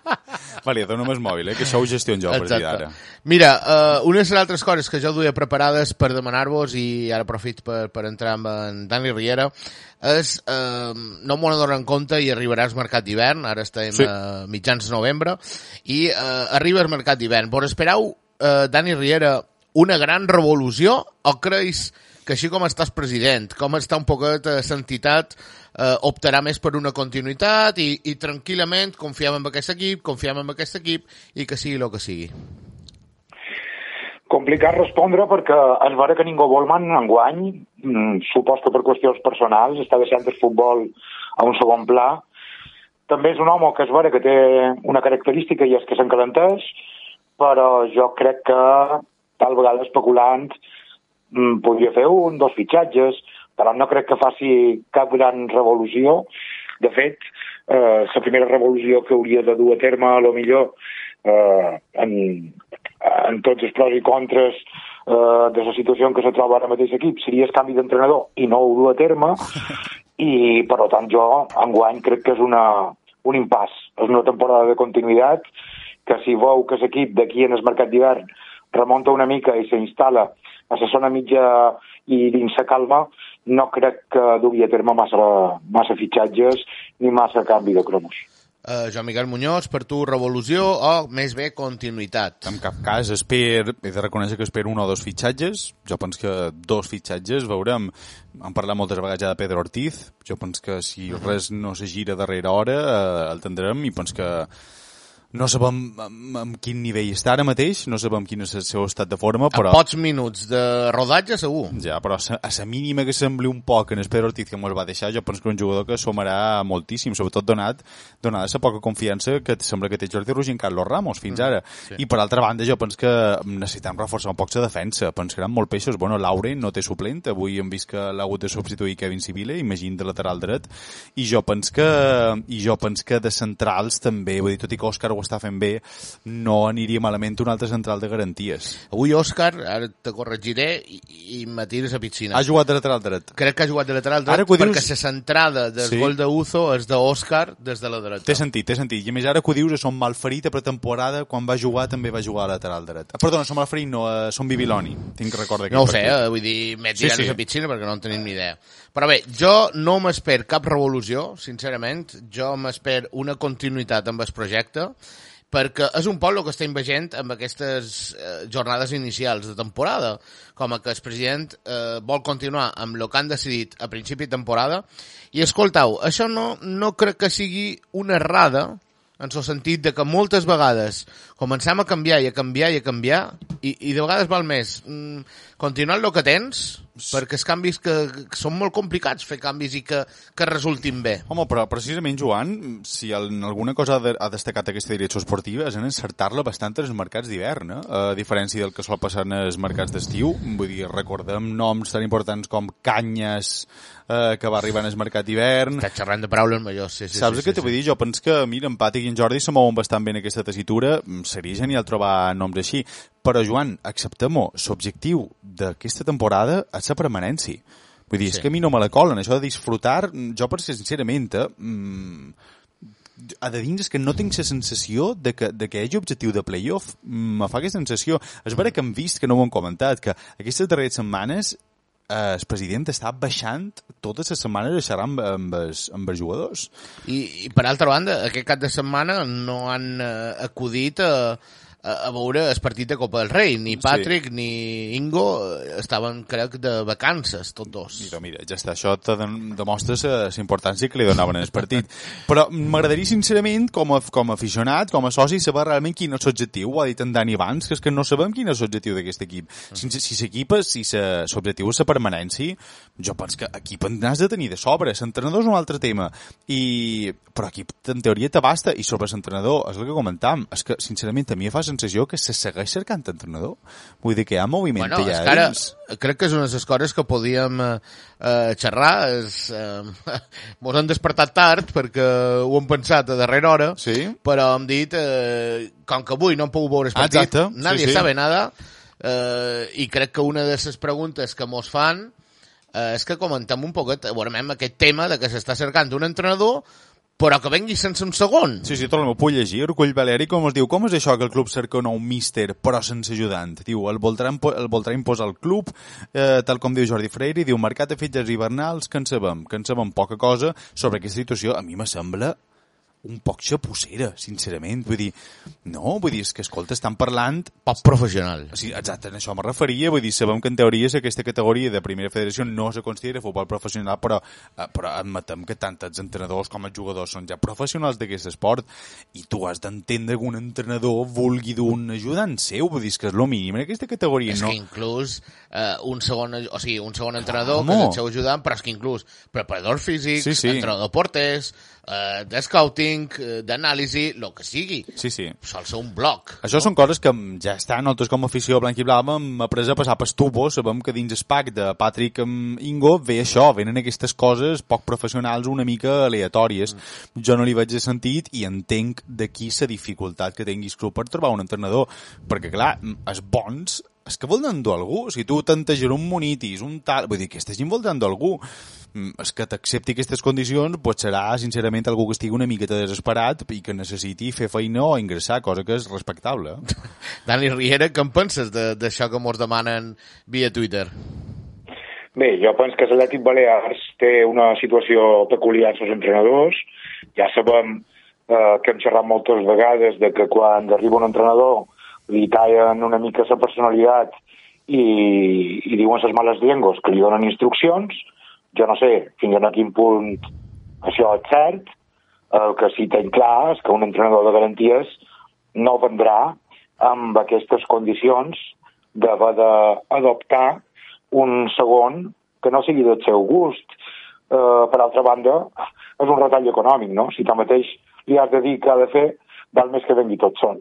vale, dona'm el mòbil, eh, que això ho gestiono jo a partir d'ara. Mira, uh, una de les altres coses que jo duia preparades per demanar-vos i ara aprofit per, per entrar amb en Dani Riera és, uh, no m'ho en compte i arribarà al mercat d'hivern, ara estem Sí. a mitjans de novembre, i uh, arriba al mercat d'hivern. Vos esperau, uh, Dani Riera, una gran revolució o creus que així com estàs president, com està un poquet eh, l'entitat, eh, optarà més per una continuïtat i, i tranquil·lament confiem en aquest equip, confiem en aquest equip i que sigui el que sigui. Complicat respondre perquè és vera que ningú vol man enguany, mm, supos que per qüestions personals, està deixant el futbol a un segon pla. També és un home que és vera que té una característica i és que s'encalenteix, però jo crec que tal vegada especulant podria fer un, dos fitxatges, però no crec que faci cap gran revolució. De fet, eh, la primera revolució que hauria de dur a terme, a lo millor, eh, en, en tots els pros i contres eh, de la situació en què se troba ara mateix l'equip seria el canvi d'entrenador i no ho du a terme i per tant jo enguany crec que és una, un impàs és una temporada de continuïtat que si veu que l'equip d'aquí en el mercat d'hivern remunta una mica i s'instal·la a la zona mitja i dins la calma, no crec que dugui a terme massa, massa fitxatges ni massa canvi de cromos. Uh, Joan Miguel Muñoz, per tu revolució o més bé continuïtat? En cap cas, esper, he de reconèixer que espero un o dos fitxatges. Jo penso que dos fitxatges, veurem, hem parlat moltes vegades ja de Pedro Ortiz, jo penso que si res no se gira darrere hora, eh, el tindrem i penso que no sabem en, quin nivell està ara mateix, no sabem quin és el seu estat de forma, però... A pocs minuts de rodatge, segur. Ja, però a la mínima que sembli un poc en el Pedro Ortiz que ens va deixar, jo penso que un jugador que sumarà moltíssim, sobretot donat donada la poca confiança que sembla que té Jordi Roig en Carlos Ramos fins ara. sí. I per altra banda, jo penso que necessitem reforçar un poc la defensa. Eren molt peixos. Bueno, Lauren no té suplent, avui hem vist que l'ha hagut de substituir Kevin Civile, imagina de lateral dret, i jo penso que, i jo penso que de centrals també, vull dir, tot i que Òscar ho està fent bé, no aniria malament un altre central de garanties. Avui Òscar, ara te corregiré, i, i me tires a piscina. Ha jugat de lateral dret. Crec que ha jugat de lateral dret Ara perquè dius- la centrada del Sí. gol d'Uzo és d'Òscar des de la dreta. Té sentit, té sentit. I més ara que ho dius, a Son Malferit a pretemporada, quan va jugar també va jugar a lateral dret. Ah, perdona, Son Malferit no, a Son Bibiloni. Tinc que recordar No ho sé, eh? vull dir, m'he Sí, tirat sí. a piscina perquè no en tenim ni idea. Però bé, jo no m'esper cap revolució, sincerament. Jo m'esper una continuïtat amb el projecte, perquè és un poble que està invegent amb aquestes eh, jornades inicials de temporada, com que el president eh, vol continuar amb el que han decidit a principi de temporada. I escoltau, això no, no crec que sigui una errada, en el sentit de que moltes vegades comencem a canviar i a canviar i a canviar i, i de vegades val més mm, continuar el que tens perquè els canvis que, que són molt complicats fer canvis i que, que resultin bé Home, però precisament, Joan, si en alguna cosa ha, de, ha destacat aquesta direcció esportiva és en encertar-la bastant en els mercats d'hivern, eh? a diferència del que sol passar en els mercats d'estiu. Vull dir, recordem noms tan importants com Canyes, eh, que va arribar en el mercat d'hivern. Estàs xerrant de paraules majors, sí, sí. Saps sí, què sí, t'ho vull dir? Jo penso que, mira, en Pàtic i en Jordi se mouen bastant bé en aquesta tessitura. Seria genial trobar noms així. Però, Joan, acceptem-ho, l'objectiu d'aquesta temporada és la permanència. Vull dir, sí. És que a mi no me la colen. Això de disfrutar, jo per ser sincerament, eh, mm, a de dins és que no tinc la sensació de que, de que hi hagi objectiu de playoff. Mm, Me fa aquesta sensació. És vera que hem vist, que no ho hem comentat, que aquestes darreres setmanes eh, el president està baixant totes les setmanes a xerrar amb, amb, els, amb els jugadors. I, I per altra banda, aquest cap de setmana no han eh, acudit a, a, a veure el partit de Copa del Rei. Ni Patrick sí. ni Ingo eh, estaven, crec, de vacances, tots dos. Mira, mira, ja està, això te dem- demostra la la importància que li donaven al partit. Però m'agradaria, sincerament, com a, com a aficionat, com a soci, saber realment quin és l'objectiu. Ho ha dit en Dani abans, que és que no sabem quin és l'objectiu d'aquest equip. Si, si s'equip, si l'objectiu és la permanència, jo penso que equip en n'has de tenir de sobre. L'entrenador és un altre tema. I... Però equip, en teoria, t'abasta. I sobre l'entrenador, és el que comentàvem, és que, sincerament, a mi em fa sensació que se segueix cercant entrenador. Vull dir que hi ha moviment Bueno, allà ara, dins. crec que és una de les coses que podíem eh, eh, xerrar. És, eh, mos han despertat tard perquè ho hem pensat a darrera hora, Sí? però hem dit, eh, com que avui no hem pogut veure el partit, exacte. Sí, nadie sí. sabe nada, eh, i crec que una de les preguntes que mos fan eh, és que comentem un poquet, veurem aquest tema de que s'està cercant un entrenador però que vengui sense un segon. Sí, sí, tot el meu puc llegir. Urcull Valeri, com es diu, com és això que el club cerca un nou míster, però sense ajudant? Diu, el voldrà, el voldrà imposar al club, eh, tal com diu Jordi Freire, diu, mercat de fitxes hivernals, que en sabem, que en sabem poca cosa sobre aquesta situació. A mi me sembla un poc xapussera, sincerament. Vull dir, no, vull dir, és que, escolta, estan parlant Poc professional. Sí, exacte, a això me referia, vull dir, sabem que en teoria aquesta categoria de primera federació no se considera futbol professional, però, eh, però admetem que tant els entrenadors com els jugadors són ja professionals d'aquest esport i tu has d'entendre que un entrenador vulgui d'un ajudant seu, vull dir, és que és el mínim en aquesta categoria, És no? que inclús eh, un segon, o sigui, un segon entrenador, que és el seu ajudant, però és que inclús preparador físic, Sí, sí. entrenador porters, eh, de scouting, eh, d'anàlisi, el que sigui. Sí, sí. Sol ser un bloc. Això són coses que ja estan, nosaltres com a afició blanc i blava hem après a passar per tubo, sabem que dins el pack de Patrick amb Ingo ve això, venen aquestes coses poc professionals una mica aleatòries. Mm. Jo no li veig de sentit i entenc d'aquí la dificultat que tinguis club per trobar un entrenador, perquè clar, els bons és que volen dur algú, si tu t'enteges un monitis, un tal, vull dir, aquesta gent volen dur algú, és que t'accepti aquestes condicions, pues serà, sincerament, algú que estigui una miqueta desesperat i que necessiti fer feina o ingressar, cosa que és respectable. Dani Riera, què en penses de- d'això que mos demanen via Twitter? Bé, jo penso que l'Atlètic Balears té una situació peculiar als seus entrenadors. Ja sabem eh, que hem xerrat moltes vegades de que quan arriba un entrenador li tallen una mica la personalitat i, i diuen les males llengües que li donen instruccions. Jo no sé fins a quin punt això és cert. El que sí que tinc clar és que un entrenador de garanties no vendrà amb aquestes condicions d'haver d'adoptar un segon que no sigui del seu gust. Eh, per altra banda, és un retall econòmic, no? Si tanmateix li has de dir que ha de fer, val més que vengui tot sol.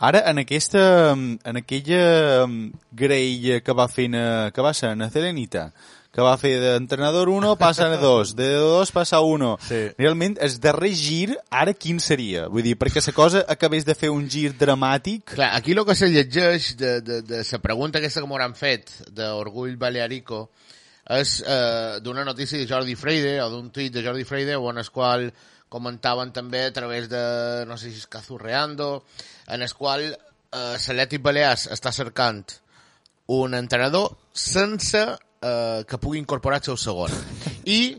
Ara, en aquesta, en aquella mm, graella que va fer, na- que va ser na Celenita, que va fer d'entrenador 1 passa a 2, de 2 passa a 1. Sí. Realment, el darrer gir, ara quin seria? Vull dir, perquè la cosa acabés de fer un gir dramàtic... Clar, aquí el que se llegeix de, de, de la pregunta aquesta que m'hauran fet d'Orgull Balearico és eh, d'una notícia de Jordi Freire o d'un tuit de Jordi Freire on el qual comentaven també a través de, no sé si és Cazurreando, en el qual eh, l'Atlètic Balears està cercant un entrenador sense eh, que pugui incorporar el seu segon. I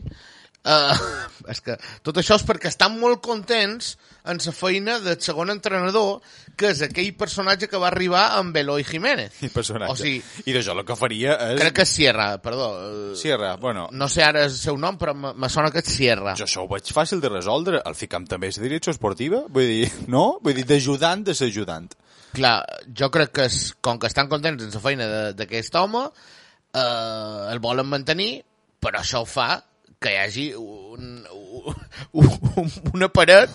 eh, és que tot això és perquè estan molt contents en la feina del segon entrenador, que és aquell personatge que va arribar amb Eloy Jiménez. I personatge. O sigui, I d'això el que faria és... crec que és Sierra, perdó. Sierra, bueno, No sé ara el seu nom, però me sona que és Sierra. jo això ho veig fàcil de resoldre. El ficam també és direcció esportiva? Vull dir, no? Vull dir, d'ajudant de ser ajudant. Clar, jo crec que és, com que estan contents en la feina de- d'aquest home, eh, el volen mantenir, però això ho fa que hi hagi un, un, un, una paret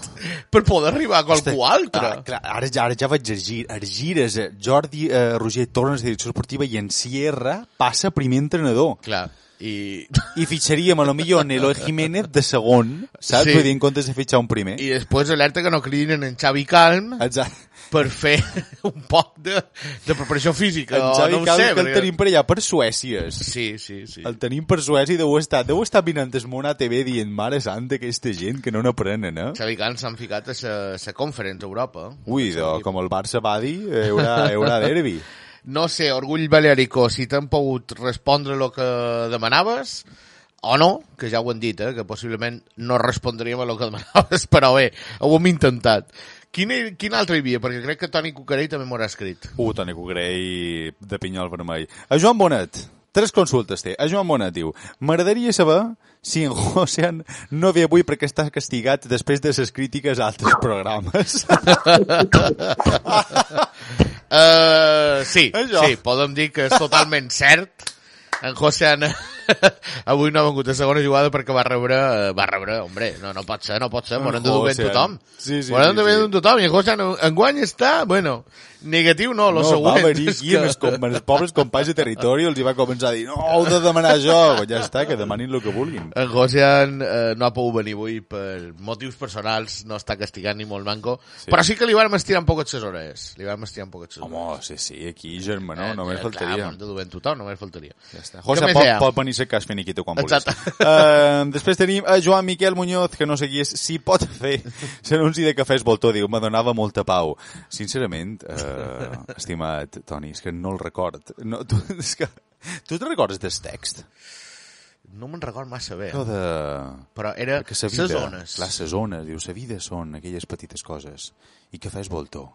per poder arribar a qualcú altre. Ah, clar, ara, ja, ara ja vaig a gir. A gires, eh, Jordi eh, Roger la direcció esportiva i en Sierra passa primer entrenador. Clar, i, I fitxaríem a lo millor en Eloy Jiménez de segon, saps? Sí. Vull dir, en comptes de fitxar un primer. i després alerta que no cridin en Xavi Calm Exacte. Per fer un poc de, de preparació física. En Xavi no Calvo, sé, que el tenim per allà, per Suècies. Sí, sí, sí. El tenim per Suècia i deu estar, deu estar mirant el Mona TV dient, mare santa, aquesta gent que no n'aprenen, eh? Xavi Calm s'han ficat a la conference a Europa. Ui, do, com el Barça va dir, hi haurà, hi haurà derbi. No sé, Orgull Balearico, si t'han pogut respondre el que demanaves o no, que ja ho hem dit, eh, que possiblement no respondríem a el que demanaves, però bé, ho hem intentat. Quin, quin altre hi havia? Perquè crec que Toni Cucarell també m'ho ha escrit. Uh, Toni Cugrell de pinyol vermell. A Joan Bonet, tres consultes té. A Joan Bonet diu, m'agradaria saber si en Josean no ve avui perquè està castigat després de les crítiques a altres programes. Uh, sí, Això. sí, podem dir que és totalment cert. En José Ana avui no ha vengut a segona jugada perquè va rebre, eh, va rebre, hombre, no, no pot ser, no pot ser, En m'ho han de Ana. tothom. Sí, sí, M'ho han sí, de dur sí. tothom, i en José enguany està, bueno, negatiu no, lo no, següent. va venir aquí que... amb, els, amb els pobres companys de territori els hi va començar a dir no, heu de demanar jo. Ja està, que demanin el que vulguin. En Josian eh, no ha pogut venir avui per motius personals, no està castigant ni molt manco, Sí. però sí que li vam estirar un poc les hores. Li vam estirar un poc les hores. Home, sí, sí, aquí, germà, no, només Eh, faltaria. Clar, de dur ben tothom, només faltaria. Ja està. José, pot, pot venir a cas finiquito quan vulguis. Exacte. Uh, després tenim a Joan Miquel Muñoz, que no sé qui és, si pot fer l'anunci de Cafès Voltó, diu, me donava molta pau. Sincerament, uh, estimat Toni, és que no el record. No, tu, és que, tu te recordes del text? No me'n record massa bé. Allò de... Però era Perquè sa vida, zones. Clar, ses zones, diu, sa vida són aquelles petites coses. I Cafès Voltó,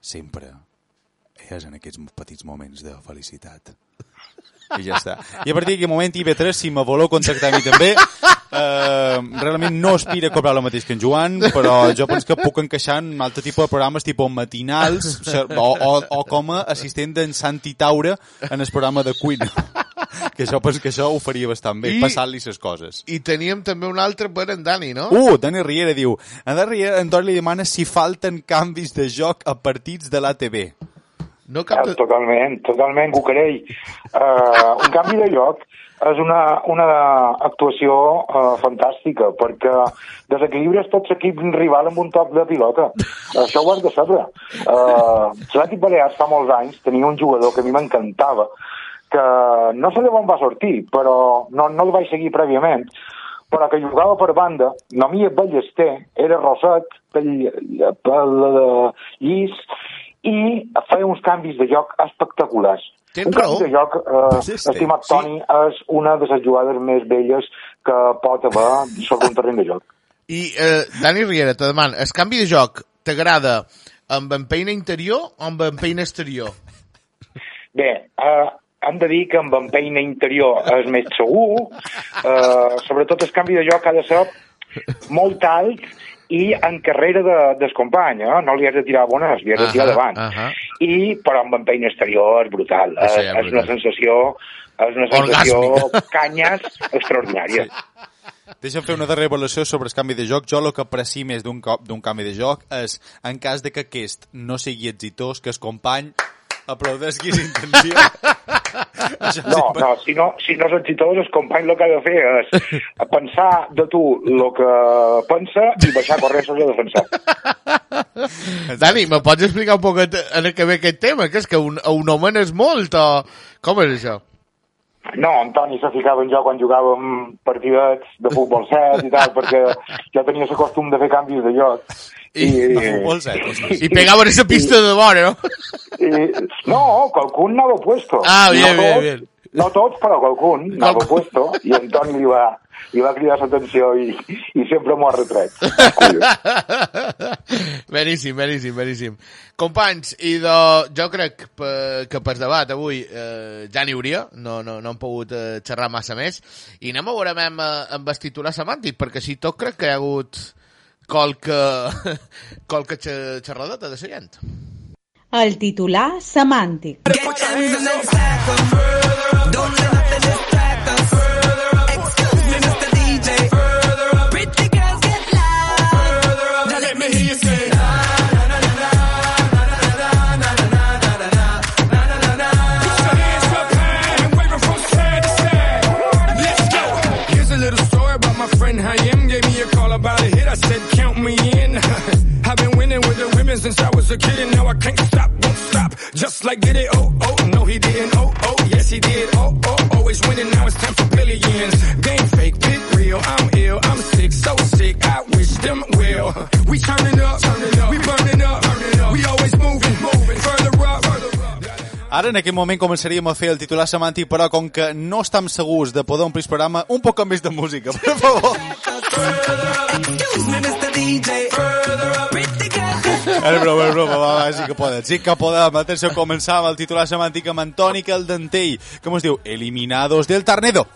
sempre és en aquests petits moments de felicitat. I ja està. I a partir d'aquell moment IB3, si me voleu contactar a mi també, eh, realment no aspira a cobrar el mateix que en Joan, però jo penso que puc encaixar en altre tipus de programes tipus matinals o, o, o com a assistent d'en Santi Taura en el programa de cuina. Que això penso que això ho faria bastant bé, I- passar-li les coses. I teníem també un altre per en Dani, no? Uh, Dani Riera diu, en Dani Riera, en Doni li demana si falten canvis de joc a partits de l'ATB. No cap Eh, Totalment, totalment, Cucarell. Uh, un canvi de lloc és una, una actuació uh, fantàstica, perquè desequilibres tot l'equip rival amb un toc de pilota. Això ho has de saber. Uh, L'Atlètic Balears fa molts anys tenia un jugador que a mi m'encantava, que no sé d'on va sortir, però no, no el vaig seguir prèviament, però que jugava per banda, no m'hi Ballester, era Roset, pel, pel llis, i feia uns canvis de joc espectaculars. Tens un canvi raó. de joc, eh, Sí, estimat Sí. Toni, és una de les jugades més belles que pot haver sobre un terreny de joc. I, eh, Dani Riera, te demano, el canvi de joc t'agrada amb empeina interior o amb empeina exterior? Bé, eh, hem de dir que amb empeina interior és més segur, eh, sobretot el canvi de joc ha de ser molt alt i en carrera de, del company, eh? no li has de tirar bones, li has de tirar davant. ahà. I, però amb empeina exterior és brutal. Ah, sí, és, és una sensació, és una sensació Orgàsmica. canyes extraordinària. Deixa'm fer una darrera avaluació sobre el canvi de joc. Jo el que aprecio més d'un cop d'un canvi de joc és, en cas de que aquest no sigui exitós, que el company aplaudeix qui s'intenció. No, no, si no, si no és exitós, el company el que ha de fer és pensar de tu el que pensa i baixar sobre a defensar. Dani, me pots explicar un poc en el que ve aquest tema? Que és que un, un home és molt o... Com és això? No, en Toni se ficava en jo quan jugàvem partidets de futbol set i tal, perquè jo tenia el costum de fer canvis de lloc. I, de futbol set, ostres. I pegaven esa pista de vora, no? I, no, qualcun anava puesto. Ah, bien, no bien, tots, bien. No tots, però qualcun anava puesto i en Toni li va, li va cridar l'atenció i, i sempre m'ho ha retret. beníssim, beníssim, beníssim. Companys, i de, jo crec que per debat avui eh, ja n'hi hauria, no, no, no hem pogut eh, xerrar massa més, i anem a veure amb, amb el titular semàntic, perquè si tot crec que hi ha hagut qualque, qualque xe- xerradeta de la gent. El titular semàntic. Here's since I was a kid, and now I can't stop, won't stop. Just like did it, oh, oh, no, he didn't, oh, oh, yes, he did, oh, oh, always winning, now it's time for billions. Game fake, pick real, I'm ill, I'm sick, so sick, I wish them well. We turning up, turning up, we burning up, burning up, we always moving, moving, further up, further up. Ara, en aquest moment, començaríem a fer el titular semàntic, però com que no estem segurs de poder omplir el programa, un poc més de música, per favor. És broma, és broma, va, va, sí que podem, sí que podem. Atenció, començar amb el titular semàntic amb Antoni Caldentell, com es diu? Eliminados del Tarnedo.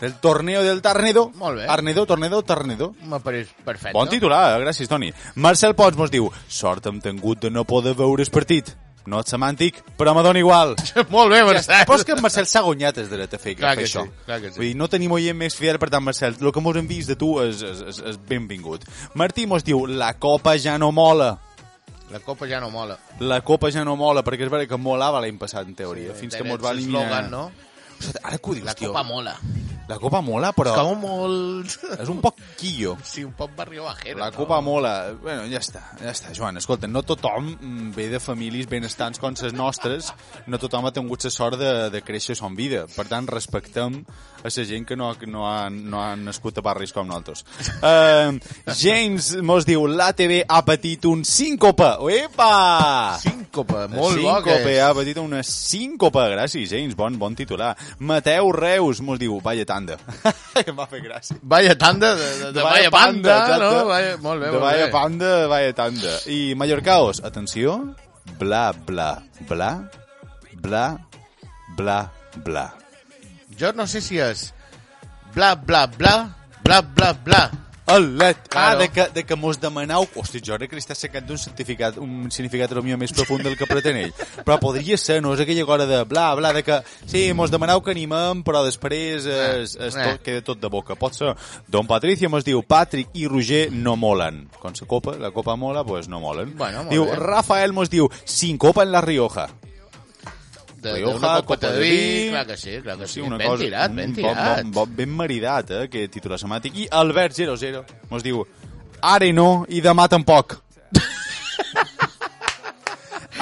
Del torneo del Tarnedo. Molt bé. Arnedo, Tornedo, Tarnedo. M'ha pareix perfecte. Bon titular, gràcies, Toni. Marcel Pons mos diu, sort hem tingut de no poder veure el partit. No és semàntic, però me dona igual. Molt bé, Ja Marcel. Però és que en Marcel s'ha guanyat el dret a fer, Clar a fer que sí, això. clar que sí. Vull dir, no tenim oient més fidel, per tant, Marcel, el que mos hem vist de tu és, és, és, és benvingut. Martí mos diu, la copa ja no mola. La copa ja no mola. La copa ja no mola, perquè és veritat que molava l'any passat, en teoria, fins que mos va eliminar... no? Ostres, Ara que ho dius, La tio. copa mola. La copa mola, però És com molt... és un poc quillo. Sí, un poc barrio bajero. La copa mola. Bueno, ja està, ja està, Joan. Escolta, no tothom ve de famílies benestants com les nostres, no tothom ha tingut la sort de, de créixer son vida. Per tant, respectem a la gent que no, no, ha, no ha nascut a barris com nosaltres. Uh, James mos diu, l'ATV ha patit un síncope. Epa! Síncope, molt bo que és. ha patit una síncope. Gràcies, James, bon, bon titular. Mateu Reus mos diu, vaya tanda. em va fer gràcia. Vaya tanda de, de, de vaya panda, no? exacte. Vaya, molt bé, de molt vaya bé. panda, vaya tanda. I Mallorcaos, atenció, bla, bla, bla, bla, bla, bla. Jo no sé si és bla, bla, bla, bla, bla, bla. Alet. Ah, Claro. de que, de que mos demanau... Hosti, jo crec que està sacant un significat, un significat millor més profund del que pretén ell. Però podria ser, no és aquella cosa de bla, bla, de que sí, mos demanau que animem, però després es, es Eh. tot, queda tot de boca. Pot ser. Don Patricia mos diu, Patrick i Roger no molen. Com la copa, la copa mola, pues no molen. Bueno, diu, bé. Rafael mos diu, sin copa en la Rioja. De, de Rioja, una copa de vi, clar que sí, clar que sí. una ben cosa, tirat, ben bon- tirat. Bon, bon, ben maridat, eh, aquest títol semàtic. I Albert00 mos diu, ara no, i demà tampoc.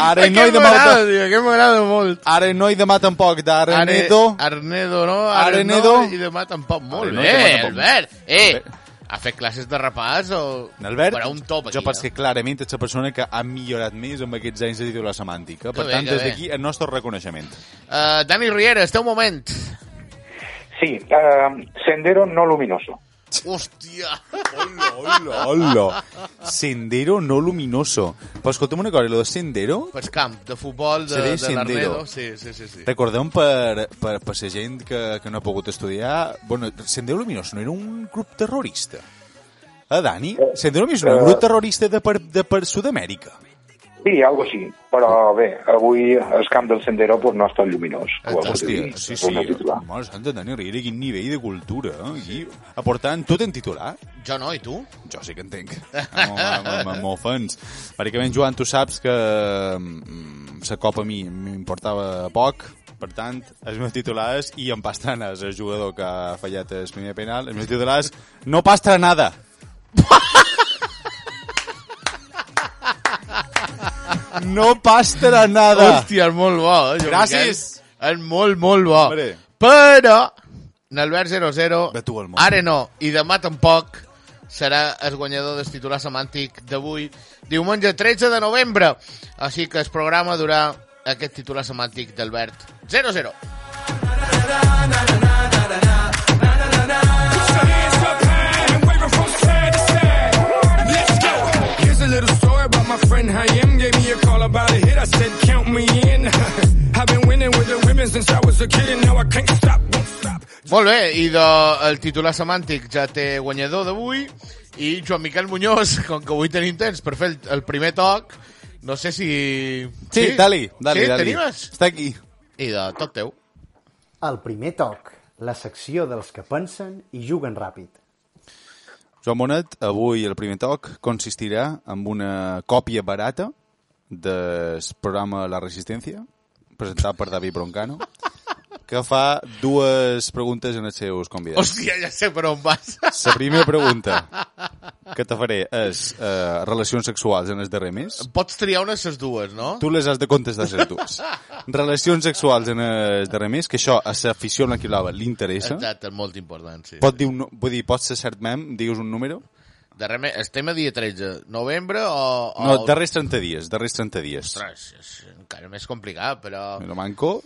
ara no, i demà tio, aquest m'agrada molt. Ara no, i demà tampoc. D'Arnedo. Arnedo, no? Arnedo. I demà tampoc. Molt Arnedo, bé, tampoc. Albert. Eh, ha fet classes de repàs o... Albert, Per a un top aquí, jo penso eh? que clarament ets la persona que ha millorat més amb aquests anys de titular semàntica. Per bé, tant, que des d'aquí, el nostre reconeixement. Uh, Dani Riera, esteu un moment. Sí, eh, sendero no luminoso. Hòstia. Hola, hola. Sendero no luminoso. Però escolta'm una cosa, lo de Sendero Pues camp de futbol de, de l'Arnedo. Sí, sí, sí. sí. Recordem per, per, per la gent que, que no ha pogut estudiar... Bueno, Sendero Luminoso no era un grup terrorista? Eh, Dani? Sendero Luminoso no era un grup terrorista de per, de per Sud-amèrica? Sí, algo així. Però bé, avui el camp del sendero pues, no és tan lluminós. Hòstia, sí, sí. Mare santa, Dani Riera, quin nivell de cultura. Eh? Aquí, aportant... Tu tens titular? Jo no, i tu? Jo sí que en tenc. M'ofens. Perquè ben, Joan, tu saps que mm, la copa a mi m'importava poc, Per tant, el meu titular és i en Pastrana és el jugador que ha fallat el primer penal. El meu titular és no pastra nada. No pastra nada. Hòstia, és molt bo. Eh, Joan Gràcies. Miquel? És molt, molt bo. Hombre. Però, Nalbert 0-0, Ve tu al món. ara no, i demà tampoc, serà el guanyador del titular semàntic d'avui, diumenge 13 de novembre. Així que el programa durà aquest titular semàntic d'Albert 0-0. Here's my friend Hayim. Gave me a call about a hit. I said, count me in. I've been winning with the women since I was a kid, and now I can't stop, won't stop. Molt bé, i de, el titular semàntic ja té guanyador d'avui, i Joan Miquel Muñoz, com que avui tenim temps per fer el, el primer toc, no sé si... Sí, dali, dali, sí, dali. t'animes? Està aquí. I de tot teu. El primer toc, la secció dels que pensen i juguen ràpid. Joan Bonet, avui el primer toc consistirà en una còpia barata del programa La Resistència, presentat per David Broncano, que fa dues preguntes en els seus convidats. Hòstia, ja sé per on vas. La primera pregunta que te faré és eh, relacions sexuals en el darrer mes. Pots triar unes les dues, no? Tu les has de contestar les dues. Relacions sexuals en el darrer mes, que això a l'afició la que l'ava li interessa. Exacte, és molt important, sí. Pot dir un, vull dir, pot ser cert mem, digues un número? De reme... Estem a dia 13. Novembre o... o... No, darrers 30 dies, darrers 30 dies. Ostres, és encara més complicat, però... Me lo manco.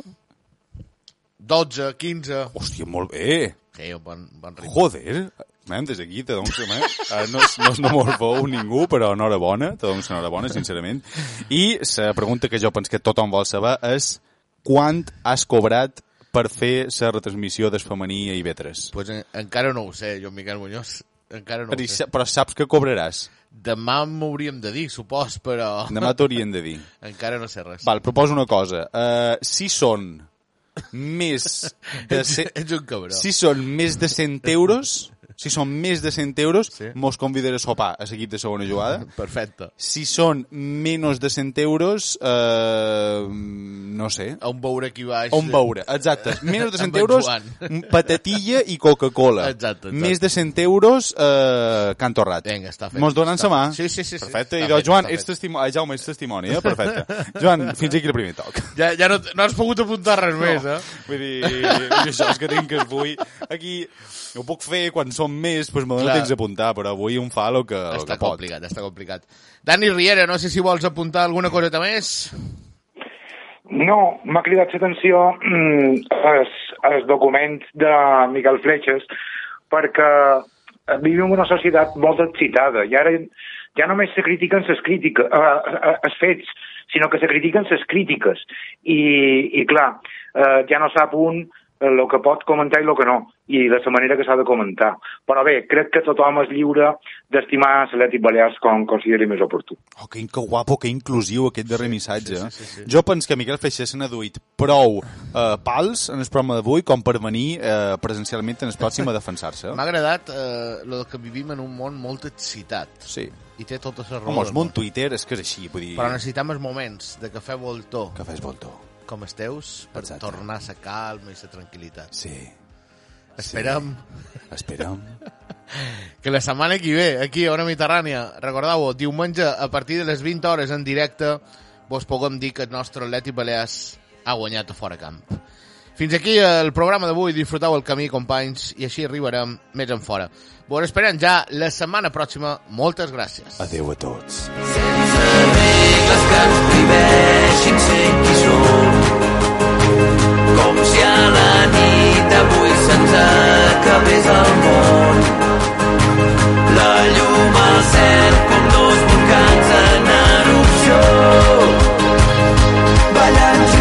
12, 15... Hòstia, molt bé. Sí, un bon, bon ritme. Joder. Mem, des d'aquí te dono una eh, no, no, és no molt bou ningú, però enhorabona, te dono enhorabona, sincerament. I la pregunta que jo penso que tothom vol saber és quant has cobrat per fer la retransmissió del femení a IB3? Pues en, encara no ho sé, Joan Miquel Muñoz. Encara no Però, sé. però saps que cobraràs? Demà m'hauríem de dir, supos, però... Demà t'haurien de dir. Encara no sé res. Val, proposo una cosa. Uh, si són més de... Ce... ets un cabró. Si són més de 100 euros, si són més de 100 euros, Sí. mos convidaré a sopar a l'equip de segona jugada. Perfecte. Si són menys de 100 euros, eh, no sé. A un beure aquí baix. On veure, exacte. Menys de 100 Amb en euros, patatilla i Coca-Cola. Exacte, exacte. Més de 100 euros, eh, cantorrat. Vinga, està fet. Mos donen sa mà? Sí, sí, sí, sí. Perfecte. Està I doncs, Joan, ets testimoni. Jaume, ets testimoni, eh? Perfecte. Joan, fins aquí el primer toc. Ja, ja no, no has pogut apuntar res més, eh? Vull dir, això és que tinc que vull... Aquí ho puc fer quan som més, doncs me dóna Clar. temps d'apuntar, però avui un fa el que, el Està que pot. complicat, està complicat. Dani Riera, no sé si vols apuntar alguna coseta més. No, m'ha cridat l'atenció mm, els, els documents de Miquel Fletxes perquè eh, vivim en una societat molt excitada i ara ja només se critiquen les crítiques, eh, eh, els fets, sinó que se critiquen les crítiques. I, i clar, eh, ja no sap un el que pot comentar i el que no, i de la manera que s'ha de comentar. Però bé, crec que tothom és lliure d'estimar l'Atlètic Balears com consideri més oportú. Oh, que, que guapo, que inclusiu aquest darrer missatge. Sí, sí, sí, sí. Jo penso que Miquel Feixer s'ha duit prou eh, pals en el programa d'avui com per venir eh, presencialment en el pròxim a defensar-se. M'ha agradat eh, lo que vivim en un món molt excitat. Sí. I té tota la raó. Home, el món Twitter és que és així, vull dir... Però necessitem els moments de cafè voltor, Que fes voltor. Com els teus, per Exacte. tornar a la calma i la tranquil·litat. Sí. Esperem Esperem. que la setmana que ve, aquí a Ona Mediterrània, recordeu-ho, diumenge a partir de les 20 hores en directe, vos puguem dir que el nostre Atleti Balears ha guanyat a fora camp. Fins aquí el programa d'avui, disfruteu el camí, companys, i així arribarem més en fora. Vos esperem ja la setmana pròxima. Moltes gràcies. Adeu a tots. sense regles que ens prohibeixin ser qui som com si a la nit avui se'ns acabés el món. La llum al cel com dos volcans en erupció, ballant